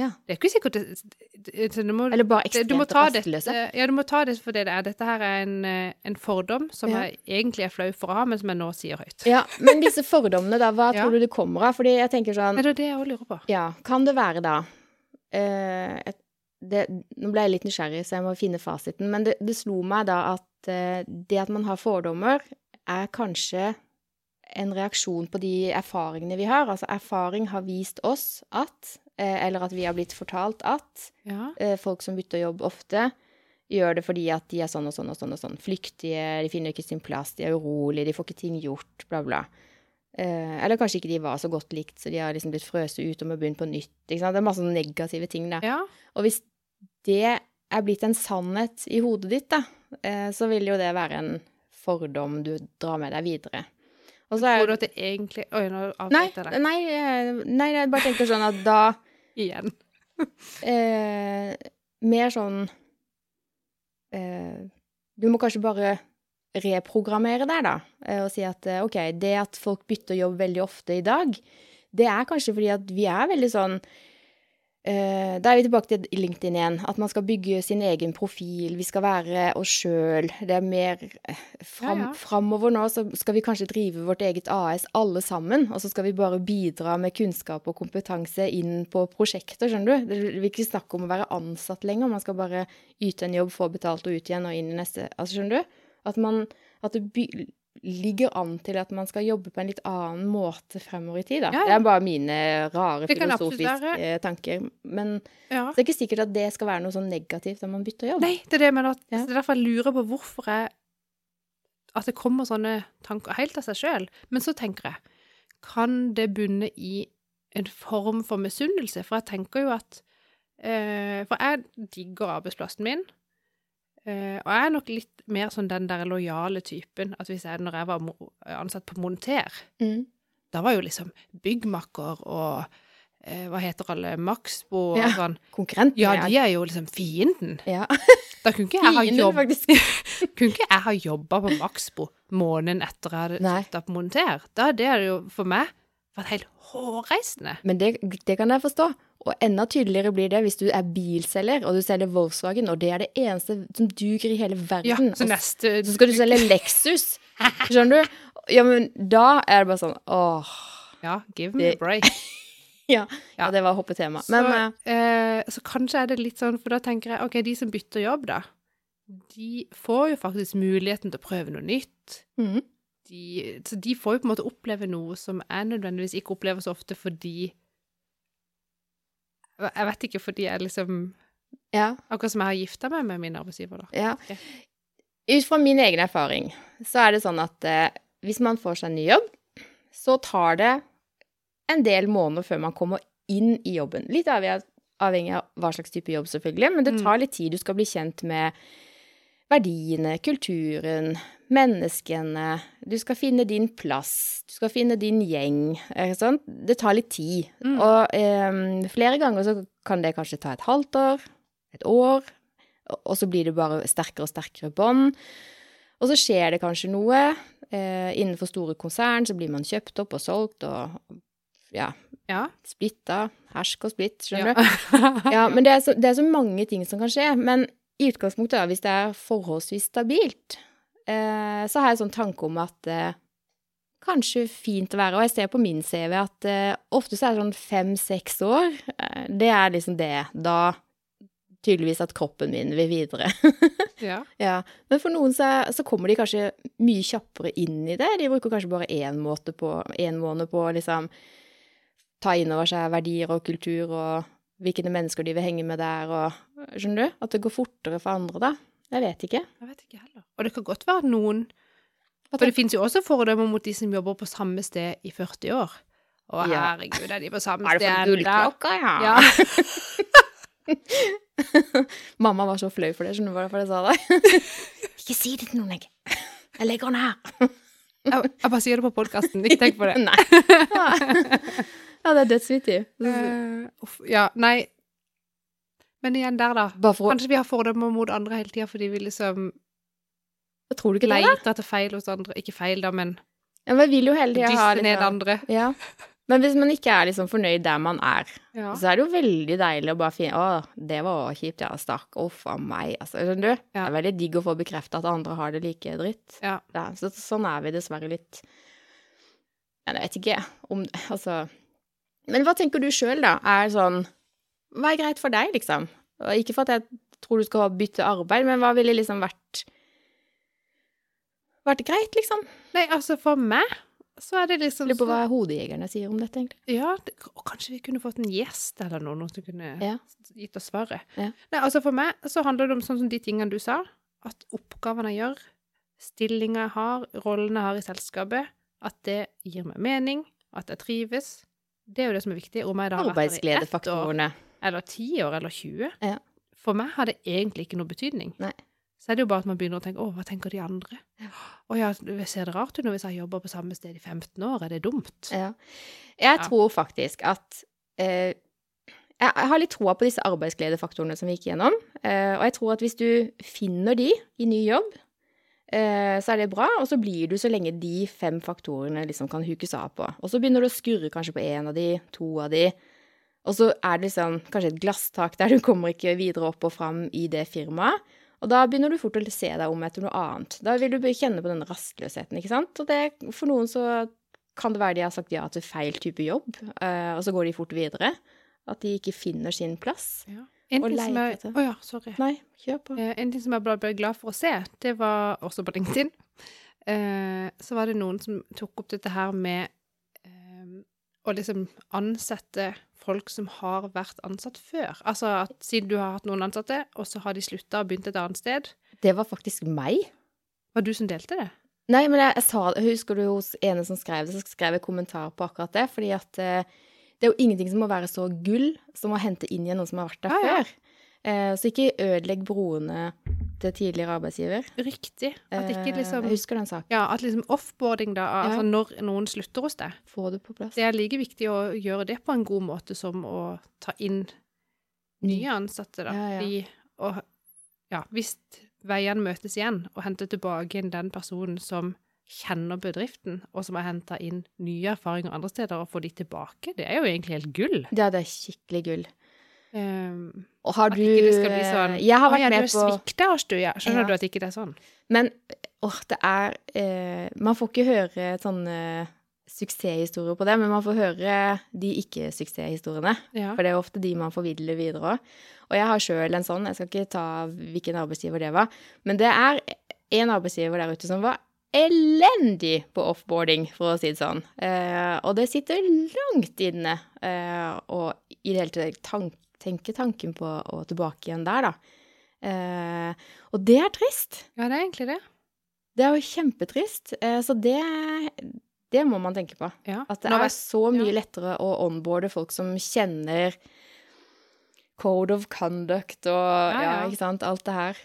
ja. Det er ikke sikkert det, det, det, det må, Eller bare du ekstremt rastløse? ja, du må ta det for det det er. Dette her er en, eh, en fordom som Ja. jeg egentlig er flau for å ha, men som jeg nå sier høyt. Ja, men disse fordommene, da, hva (laughs) tror du det kommer av? Fordi jeg tenker sånn det er det jeg også lurer på. Ja, kan det være da uh, et, det, Nå ble jeg litt nysgjerrig, så jeg må finne fasiten. Men det, det slo meg da at eh, det at man har fordommer, er kanskje en reaksjon på de erfaringene vi har. Altså erfaring har vist oss at, eh, eller at vi har blitt fortalt at, Ja. eh, folk som bytter jobb ofte, gjør det fordi at de er sånn og sånn og sånn og sånn. Flyktige, de finner ikke sin plass, de er urolige, de får ikke ting gjort, bla, bla. Eh, eller kanskje ikke de var så godt likt, så de har liksom blitt frøst ut og må begynne på nytt. Ikke sant? Det er masse negative ting der. ja. Og hvis det er blitt en sannhet i hodet ditt, da, så vil jo det være en fordom du drar med deg videre. Og så Tror er du at det egentlig Oi, nå avbryter jeg deg nei, eh, nei, jeg bare tenker sånn at da igjen. (laughs) eh, mer sånn eh, Du må kanskje bare reprogrammere der, da, eh, og si at eh, OK, det at folk bytter jobb veldig ofte i dag, det er kanskje fordi at vi er veldig sånn Da er vi tilbake til LinkedIn igjen. At man skal bygge sin egen profil. Vi skal være oss sjøl. Det er mer eh, fram, Ja, ja. Framover nå så skal vi kanskje drive vårt eget AS alle sammen, og så skal vi bare bidra med kunnskap og kompetanse inn på prosjekter, skjønner du. Det vil ikke snakke om å være ansatt lenger. Man skal bare yte en jobb, få betalt og ut igjen og inn i neste Altså, skjønner du? At man At det ligger an til at man skal jobbe på en litt annen måte fremover i tid, da. Ja, ja. Det er bare mine rare filosofiske tanker. Men Ja. det er ikke sikkert at det skal være noe sånn negativt når man bytter jobb. Nei, det er det mener. At. Det er derfor jeg lurer på hvorfor jeg At det kommer sånne tanker helt av seg sjøl. Men så tenker jeg, kan det bunne i en form for misunnelse? For jeg tenker jo at eh, For jeg digger arbeidsplassen min. Eh, og jeg er nok litt mer sånn den der lojale typen. At hvis jeg, når jeg var ansatt på Monter, Mm. da var jo liksom byggmakker og uh, hva heter alle, Maxbo og Ja. sånn. Konkurrenten. Ja, de er jo liksom fienden. ja. Da kunne ikke jeg ha jobb, (laughs) kunne ikke jeg ha jobba på Maxbo måneden etter jeg hadde slutta på Monter. Da hadde det jo for meg vært helt hårreisende. Men det, det kan jeg forstå. Og enda tydeligere blir det hvis du er bilselger, og du selger Volkswagen, og det er det eneste som duger i hele verden. Ja, så neste så skal du selge Lexus. Skjønner du? Ja, men da er det bare sånn åh. Ja, give me a break. (laughs) Ja, Ja. det var hoppetema. Så, Men eh, eh, så kanskje er det litt sånn, for da tenker jeg OK, de som bytter jobb, da, de får jo faktisk muligheten til å prøve noe nytt. Mm. De, så de får jo på en måte oppleve noe som jeg nødvendigvis ikke opplever så ofte fordi Jeg vet ikke fordi jeg liksom Ja. Akkurat som jeg har gifta meg med min arbeidsgiver, da. ja. Okay. Ut fra min egen erfaring så er det sånn at eh, hvis man får seg en ny jobb, så tar det en del måneder før man kommer inn i jobben. Litt avhengig av, avhengig av hva slags type jobb, selvfølgelig, men det Mm. tar litt tid. Du skal bli kjent med verdiene, kulturen, menneskene. Du skal finne din plass. Du skal finne din gjeng. Det tar litt tid. Mm. Og eh, flere ganger så kan det kanskje ta et halvt år, et år, og- så blir det bare sterkere og sterkere bånd. Og så skjer det kanskje noe. Eh, innenfor store konsern så blir man kjøpt opp og solgt og ja, Ja. splitta. Hersk og splitt, Ja. skjønner du. (laughs) Ja, men det er, så, det er så mange ting som kan skje. Men i utgangspunktet, da, hvis det er forholdsvis stabilt, eh, så har jeg sånn tanke om at eh, kanskje fint å være Og jeg ser på min CV at eh, ofte så er det sånn fem-seks år. Eh, det er liksom det. Da tydeligvis at kroppen min vil videre. (laughs) ja. ja. Men for noen så, så kommer de kanskje mye kjappere inn i det. De bruker kanskje bare én på, en måned på å liksom ta inn over seg verdier og kultur og hvilke mennesker de vil henge med der, og Skjønner du? At det går fortere for andre, da. Jeg vet ikke. Jeg vet ikke heller. Og det kan godt være noen Hva For det finnes jo også fordommer mot de som jobber på samme sted i 40 år. Å, Ja. herregud, er de på samme sted? Er det for gullklokka, ja? Ja. (laughs) Mamma var så flau for det, skjønner du hvorfor jeg sa det? (laughs) ikke si det til noen, jeg. Jeg legger den her. (laughs) Jeg, jeg bare sier det på podkasten, ikke tenk på det. Nei. Ja, det er dødsvittig. Uh, ja, nei Men igjen der, da. Bare for Kanskje vi har fordommer mot andre hele tida fordi vi liksom Tror du ikke det? da? leter etter feil hos andre. Ikke feil, da, men Ja, men vil jo hele tida ha ned liksom andre. Ja. Men hvis man ikke er liksom fornøyd der man er, Ja. så er det jo veldig deilig å bare finne Å, det var kjipt, ja. Stakk. Uff a meg. Altså, skjønner du? Det er veldig digg å få bekrefta at andre har det like dritt. Ja. Ja, så sånn er vi dessverre litt. Jeg vet ikke om Altså Men hva tenker du sjøl, da? Er sånn Hva er greit for deg, liksom? Og ikke for at jeg tror du skal bytte arbeid, men hva ville liksom vært Vært greit, liksom? Nei, altså, for meg så er det liksom Lurer på hva hodejegerne sier om dette, egentlig. Ja, det, kanskje vi kunne fått en gjest eller noe, noen som kunne Ja. gitt oss svaret. Ja. Nei, altså for meg så handler det om sånn som de tingene du sa, at oppgavene jeg gjør, stillinga jeg har, rollene jeg har i selskapet, at det gir meg mening, at jeg trives. Det er jo det som er viktig. Om jeg da har vært her i eller ti år, eller 20. Ja. For meg har det egentlig ikke noe betydning. Nei. Så er det jo bare at man begynner å tenke 'Å, hva tenker de andre?' Ja. 'Å ja, ser det rart ut når hvis jeg jobber på samme sted i 15 år? Er det dumt?' Ja. Jeg Ja. tror faktisk at eh, Jeg har litt troa på disse arbeidsgledefaktorene som vi gikk gjennom. Eh, og jeg tror at hvis du finner de i ny jobb, så er det bra. Og så blir du så lenge de fem faktorene liksom kan hukes av på. Og så begynner du å skurre kanskje på én av de, to av de. Og så er det liksom kanskje et glasstak der du kommer ikke videre opp og fram i det firmaet. Og da begynner du fort å se deg om etter noe annet. Da vil du kjenne på den rastløsheten, ikke sant. Og det, for noen så kan det være de har sagt ja til feil type jobb, eh, og så går de fort videre. At de ikke finner sin plass. Ja. En ting som jeg, å ja, sorry. Nei, en ting som jeg ble, ble glad for å se, det var også på LinkedIn. Eh, så var det noen som tok opp dette her med eh, å liksom ansette folk som har vært ansatt før. Altså at siden du har hatt noen ansatte, og så har de slutta og begynt et annet sted. Det var faktisk meg. Var du som delte det? Nei, men jeg, jeg sa Husker du hos ene som skrev det, så skrev jeg kommentar på akkurat det. Fordi at eh, det er jo ingenting som må være så gull som å hente inn igjen noen som har vært der Ja, ja. før. Eh, så ikke ødelegg broene til tidligere arbeidsgiver. Riktig. At ikke Eh, liksom Jeg husker den saken. Ja, at liksom offboarding, da, altså Ja. når noen slutter hos deg, Få det på plass. det er like viktig å gjøre det på en god måte som å ta inn nye ansatte, da. Ja, ja. De, og ja, hvis veiene møtes igjen, og hente tilbake inn den personen som kjenner bedriften, og som har henta inn nye erfaringer andre steder, og får de tilbake, det er jo egentlig helt gull. Ja, det er skikkelig gull. Um, Og har du sånn Jeg har vært ja, med du svikter på oss, du, ja. Skjønner Ja. du at ikke det er sånn? Men åh, det er eh, Man får ikke høre sånne suksesshistorier på det, men man får høre de ikke-suksesshistoriene. Ja. For det er ofte de man formidler videre òg. Og jeg har sjøl en sånn, jeg skal ikke ta hvilken arbeidsgiver det var, men det er en arbeidsgiver der ute som var elendig på offboarding, for å si det sånn. Eh, og det sitter langt inne eh, å i det hele tatt tank, tenke tanken på å tilbake igjen der, da. Eh, og det er trist. Ja, det er egentlig det. Det er jo kjempetrist. Eh, så det, det må man tenke på. Ja. At det er så mye ja. lettere å onboarde folk som kjenner code of conduct og ja, ja. ikke sant, alt det her.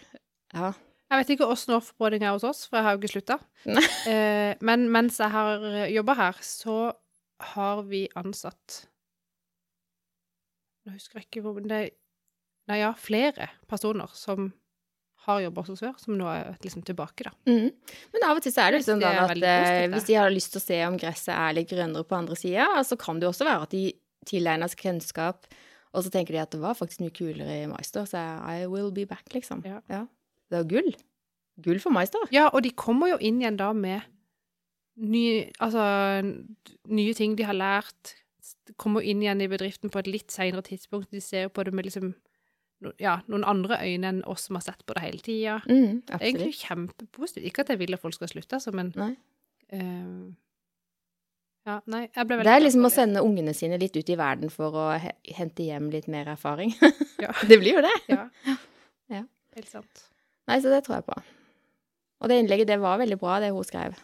Ja. Jeg vet ikke åssen offboarding er hos oss, for jeg har jo ikke slutta. (laughs) Eh, men mens jeg har jobba her, så har vi ansatt Nå husker jeg ikke hvor men det Nei, ja, flere personer som har jobba hos oss før, som nå er liksom tilbake, da. Mm. Men av og til så er det liksom sånn at eh, positivt, hvis de har lyst til å se om gresset er litt grønnere på andre sida, så kan det jo også være at de tilegner seg kunnskap, og så tenker de at det var faktisk mye kulere i Meister, så I will be back, liksom. Ja. Ja. Det er gull. Gull for Meister. Ja, og de kommer jo inn igjen da med nye, altså, nye ting de har lært. Kommer inn igjen i bedriften på et litt seinere tidspunkt. De ser på det med liksom ja, noen andre øyne enn oss som har sett på det hele tida. Mm, Det er egentlig kjempepositivt. Ikke at jeg vil at folk skal slutte, altså, men Nei. Uh, Ja, nei, jeg ble veldig Det er liksom å sende ungene sine litt ut i verden for å hente hjem litt mer erfaring. Ja. (laughs) det blir jo det. Ja. Ja. Helt sant. Nei, så det tror jeg på. Og det innlegget, det var veldig bra, det hun skrev.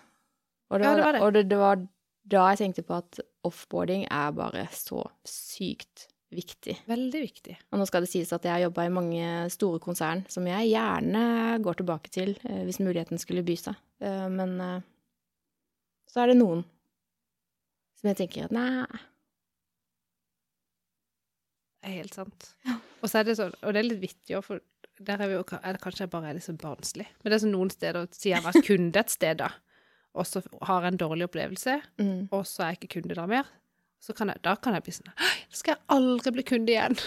Og det, Ja, det var det. Og det, det var da jeg tenkte på at offboarding er bare så sykt viktig. Veldig viktig. Og nå skal det sies at jeg har jobba i mange store konsern som jeg gjerne går tilbake til eh, hvis muligheten skulle by seg. Eh, men eh, så er det noen som jeg tenker at nei Det er helt sant. Og så er det sånn, og det er litt vittig òg, for der er vi jo eller Kanskje jeg bare er sånn barnslig. Men det er sånn noen steder Sier jeg vært kunde et sted, da, og så har jeg en dårlig opplevelse, mm. og så er jeg ikke kunde der mer, så kan jeg, da kan jeg bli sånn «Hei, Da skal jeg aldri bli kunde igjen. (laughs)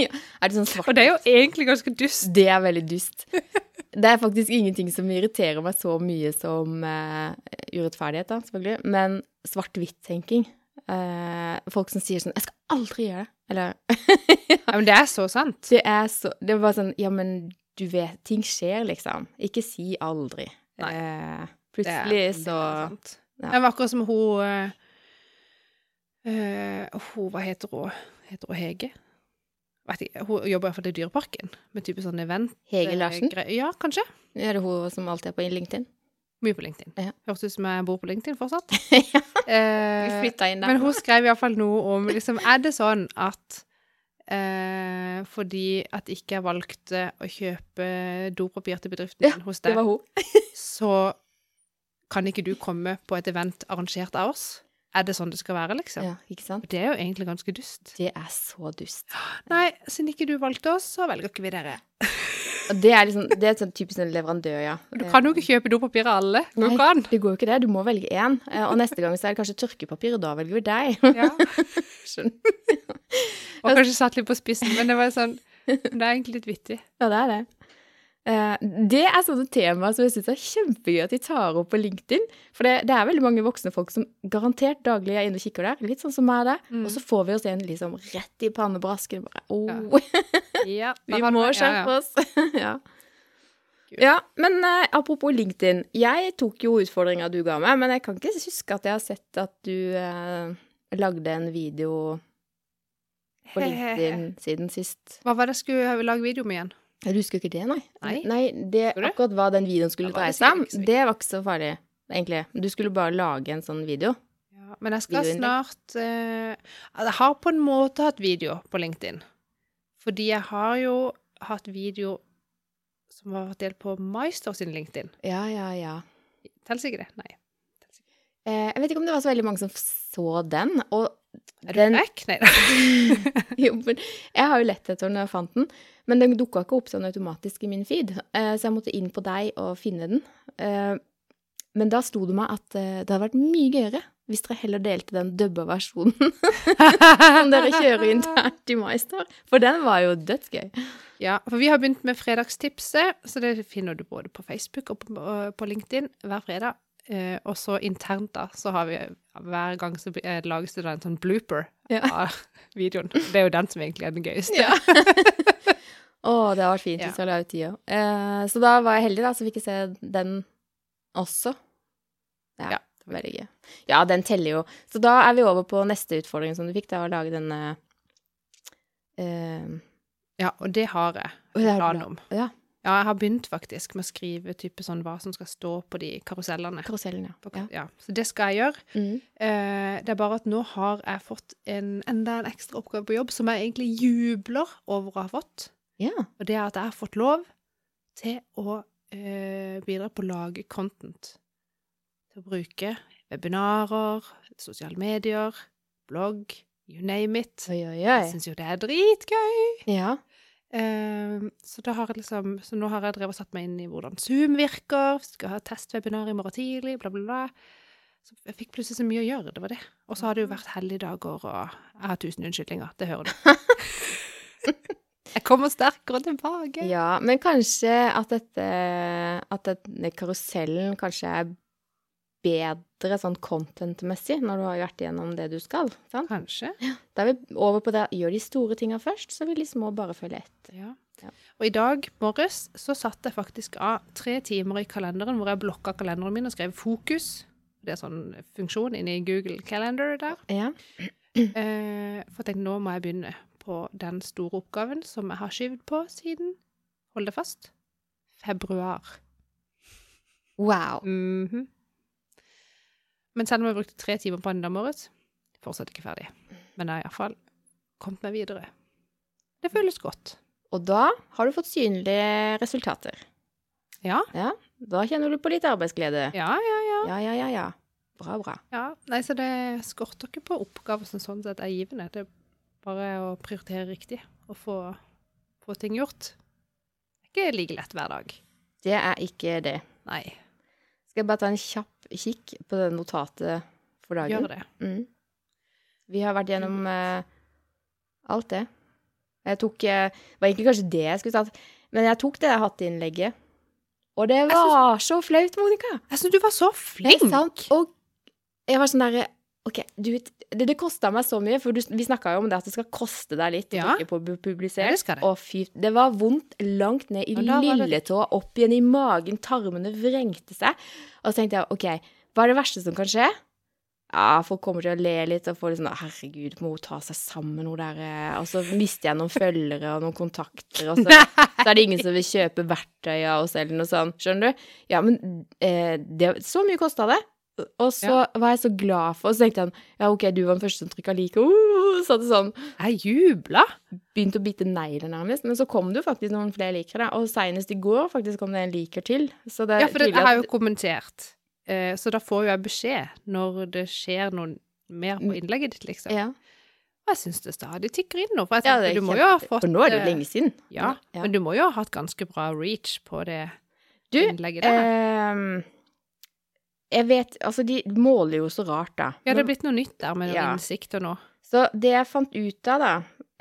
Er det sånn svart Og det er jo egentlig ganske dust. Det er veldig dust. Det er faktisk ingenting som irriterer meg så mye som uh, urettferdighet, da, selvfølgelig, men svart-hvitt-tenking. Eh, folk som sier sånn 'Jeg skal aldri gjøre det', eller (laughs) Ja, men det er så sant. Det er så Det er bare sånn Ja, men du vet Ting skjer, liksom. Ikke si aldri. Det er- plutselig det er så sant. ja. Det var akkurat som hun uh, hun, Hva heter hun? Heter hun Hege? Vet ikke, hun jobber iallfall i Dyreparken, med type sånn event. Hege Larsen? Ja, kanskje. Er det hun som alltid er på LinkedIn? Mye på LinkedIn. Ja. Høres ut som jeg bor på LinkedIn fortsatt. (laughs) ja, Eh, inn der. men hun skrev iallfall noe om liksom, Er det sånn at eh, fordi at ikke jeg valgte å kjøpe dopapir til bedriften Ja, hos Det deg, (laughs) (laughs) så kan ikke du komme på et event arrangert av oss? Er det sånn det skal være, liksom? Ja, ikke sant? Det er jo egentlig ganske dust. Det er så dust. Nei, siden ikke du valgte oss, så velger ikke vi dere. Det er liksom Det er sånn typisk en leverandør, ja. Du kan jo ikke kjøpe dopapir av alle. Du Nei. kan. Det går jo ikke det. Du må velge én. Eh, Og neste gang så er det kanskje tørkepapir, og da velger vi deg. Ja. (laughs) Skjønner. Og kanskje satt litt på spissen, men det var sånn Det er egentlig litt vittig. Ja, det er det. Eh, Det er sånne temaer som jeg syns er kjempegøy at de tar opp på LinkedIn. For det, det er veldig mange voksne folk som garantert daglig er inne og kikker der, litt sånn som meg der. Mm. Og så får vi oss en liksom rett i pannebrasken. Bare, oh, Ja, (laughs) (laughs) vi må skjerpe oss. (laughs) ja. ja, men uh, apropos LinkedIn. Jeg tok jo utfordringa du ga meg, men jeg kan ikke huske at jeg har sett at du uh, lagde en video på LinkedIn siden sist. Hva var det jeg skulle lage video med igjen? Jeg husker ikke det, nei. Nei? det, Skulle akkurat hva den videoen skulle dreie det seg om, det var ikke så farlig, egentlig. Du skulle bare lage en sånn video. Ja, men jeg skal snart uh, Jeg har på en måte hatt video på LinkedIn. Fordi jeg har jo hatt video som har vært delt på Meister sin LinkedIn. Ja, ja, ja. Teller ikke det? Nei. Ikke. Eh, jeg vet ikke om det var så veldig mange som så den, og Er du den? Nei da. (laughs) jo, men Jeg har jo lett etter den da jeg fant den, men den dukka ikke opp sånn automatisk i min feed, eh, så jeg måtte inn på deg og finne den. Eh, men da sto det meg at eh, det hadde vært mye gøyere hvis dere heller delte den dubba versjonen (laughs) som dere kjører internt (laughs) i Maistar. for den var jo dødsgøy. Ja, for vi har begynt med fredagstipset, så det finner du både på Facebook og på, på LinkedIn hver fredag. Eh, og så internt, da, så har vi hver gang så eh, lages det en sånn blooper Ja. av (laughs) videoen. Det er jo den som egentlig er den gøyeste. Ja. (laughs) Å, det har vært fint Ja. hvis jeg la ut. Eh, så da var jeg heldig, da, så fikk jeg se den også. Ja, Ja. veldig gøy. Ja, den teller jo. Så da er vi over på neste utfordring som du fikk, da, å lage denne eh, Ja, og det har jeg plan om. Ja. Ja, jeg har begynt faktisk med å skrive type sånn hva som skal stå på de karusellene. Karusellene, ja. Ja. Så det skal jeg gjøre. Mm. Eh, det er bare at nå har jeg fått en, enda en ekstra oppgave på jobb som jeg egentlig jubler over å ha fått. ja. Og det er at jeg har fått lov til å eh, bidra på å lage content. Til å bruke webinarer, sosiale medier, blogg, you name it. Oi, oi, Jeg oi. syns jo det er dritgøy. Ja. Eh, så, liksom, så nå har jeg drevet og satt meg inn i hvordan Zoom virker. Vi skal ha testwebinar i morgen tidlig, bla, bla, bla. Så jeg fikk plutselig så mye å gjøre, det var det. Og så har det jo vært helligdager, og jeg har tusen unnskyldninger. Det hører du. (laughs) jeg kommer sterkere tilbake. ja. Men kanskje at dette At denne karusellen kanskje er bedre sånn content-messig når du har vært igjennom det du skal. Sant? Kanskje. Da er vi over på det gjør de store tinga først, så vil de små bare følge etter. Ja. Ja. Og i dag morges så satte jeg faktisk av tre timer i kalenderen hvor jeg blokka kalenderen min og skrev 'fokus'. Det er sånn funksjon inni Google Calendar der. Ja. Eh, for jeg tenkte nå må jeg begynne på den store oppgaven som jeg har skyvd på siden Hold det fast februar. Wow. Mhm. Men selv om jeg brukte tre timer på den i morges, fortsatt ikke ferdig. Men jeg har iallfall kommet meg videre. Det føles godt. Og da har du fått synlige resultater. Ja, Ja. Da kjenner du på litt arbeidsglede. ja, ja. ja. Ja, ja, ja, ja. Bra, bra. ja. Nei, så det skorter ikke på oppgaver som sånn sett er givende. Det er bare å prioritere riktig og få, få ting gjort. Det er ikke like lett hver dag. Det er ikke det. Nei, Skal jeg bare ta en kjapp kikk på det notatet for dagen? gjør det. Mm. Vi har vært gjennom uh, alt det. Jeg tok Det Det var egentlig kanskje det jeg skulle tatt, men jeg tok det hatteinnlegget. Og det var synes, så flaut, Monica! Jeg syns du var så Det er flink! sant. Og jeg var sånn derre OK, du Det, det kosta meg så mye, for du, vi snakka jo om det at det skal koste deg litt Ja. å trykke på publiser. det det. Å, fy Det var vondt langt ned i lilletåa, opp igjen i magen, tarmene vrengte seg. Og så tenkte jeg OK, hva er det verste som kan skje? Ja, folk kommer til å le litt og få litt sånn Herregud, må hun ta seg sammen, hun der eh», Og så mister jeg noen følgere og noen kontakter, og så, så er det ingen som vil kjøpe verktøy av oss eller noe sånt. Skjønner du? Ja, men eh, det, så mye kosta det. Og så var jeg så glad for Og så tenkte han ja, OK, du var den første som trykka like. Uh, så det sånn Jeg jubla! Begynte å bite negler nærmest. Men så kom det jo faktisk noen flere liker. Og seinest i går faktisk kom det en liker til. Så det er Ja, for det, jeg har jo kommentert. Eh, så da får jo jeg beskjed når det skjer noe mer på innlegget ditt, liksom. ja. Og jeg syns det stadig tikker inn nå. For jeg Ja, du må jo ha fått For nå er det eh, jo lenge siden. Ja, Ja. men du må jo ha hatt ganske bra reach på det Du, innlegget der. ehm, jeg vet Altså, de måler jo så rart, da. ja, det er blitt noe nytt der med noen innsikt og nå. Så det jeg fant ut av, da,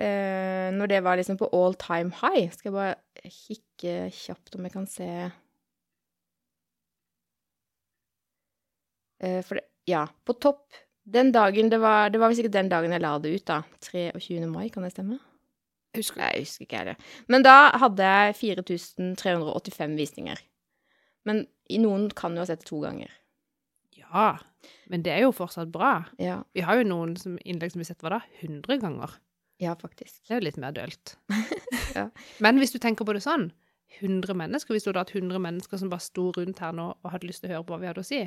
eh, når det var liksom på all time high Skal jeg bare kikke kjapt om jeg kan se eh, For det Ja, på topp Den dagen det var Det var visst ikke den dagen jeg la det ut, da. 23. mai, kan det stemme? Husker Jeg husker ikke heller. Men da hadde jeg 4385 visninger. Men noen kan jo ha sett det to ganger. Ja, men det er jo fortsatt bra. Ja, Vi har jo noen som, innlegg som vi har sett, hva da? 100 ganger. ja faktisk. Det er jo litt mer dølt. (laughs) Ja. Men hvis du tenker på det sånn, 100 mennesker, hvis du hadde hatt 100 mennesker som bare sto rundt her nå og hadde lyst til å høre på hva vi hadde å si,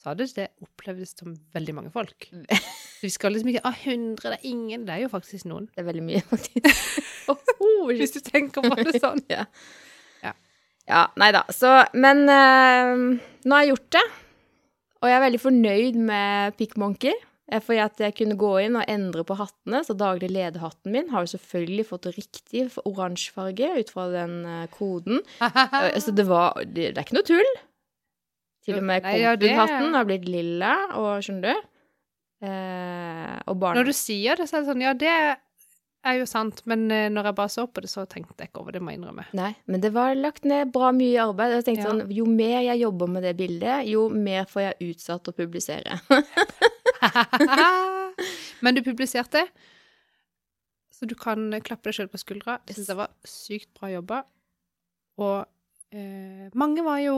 så hadde det opplevdes som veldig mange folk. Så (laughs) vi skal liksom ikke ah, 100, det er ingen, det er jo faktisk noen. Det er veldig mye, faktisk. (laughs) oh, Hvis du tenker på det sånn. ja. Ja. ja. Nei da. Så Men øh, nå har jeg gjort det. Og jeg er veldig fornøyd med PickMonkey. For Fordi at jeg kunne gå inn og endre på hattene. Så daglig lederhatten min har jo selvfølgelig fått riktig oransjefarge ut fra den eh, koden. (laughs) Eh, Så det var det, det er ikke noe tull. Til og med Compud-hatten har blitt lilla, og skjønner du? Eh, og barna Når du sier det, så er det sånn, ja, det er jo sant, men eh, når jeg bare så på det, så tenkte jeg ikke over det, må jeg innrømme. Nei, men det var lagt ned bra mye arbeid. Jeg tenkte Ja. sånn, Jo mer jeg jobber med det bildet, jo mer får jeg utsatt å publisere. (laughs) Men du publiserte, så du kan klappe deg sjøl på skuldra. Jeg syns det var sykt bra jobba. Og eh, mange var jo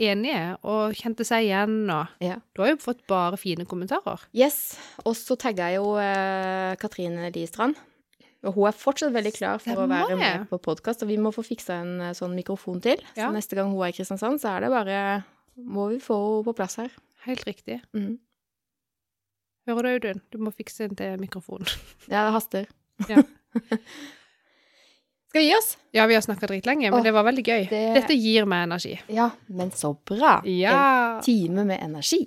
enige og kjente seg igjen, og Ja. du har jo fått bare fine kommentarer. Yes. Og så tagga jeg jo eh, Katrine Liestrand. Og hun er fortsatt veldig klar for å være med på podkast, og vi må få fiksa en eh, sånn mikrofon til. Ja. Så neste gang hun er i Kristiansand, så er det bare Må vi få henne på plass her. Helt riktig. Mm. Hører du, Audun? Du må fikse en til mikrofon. (laughs) Ja, det haster. Ja. (laughs) Skal vi gi oss? Ja, vi har snakka dritlenge, men Åh, det var veldig gøy. det- Dette gir meg energi. Ja, men så bra. Ja. En time med energi.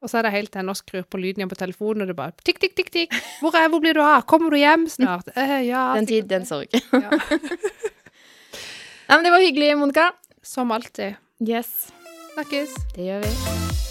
Og så er det helt til jeg nå skrur på lyden igjen på telefonen, og det bare tikk, tikk, tikk, tikk. Hvor, er, hvor blir du av? Kommer du hjem snart? (laughs) Eh, ja. Den tid, den sorg. Ja. (laughs) Nei, men det var hyggelig, Monica. Som alltid. Yes, Snakkes. det gjør vi.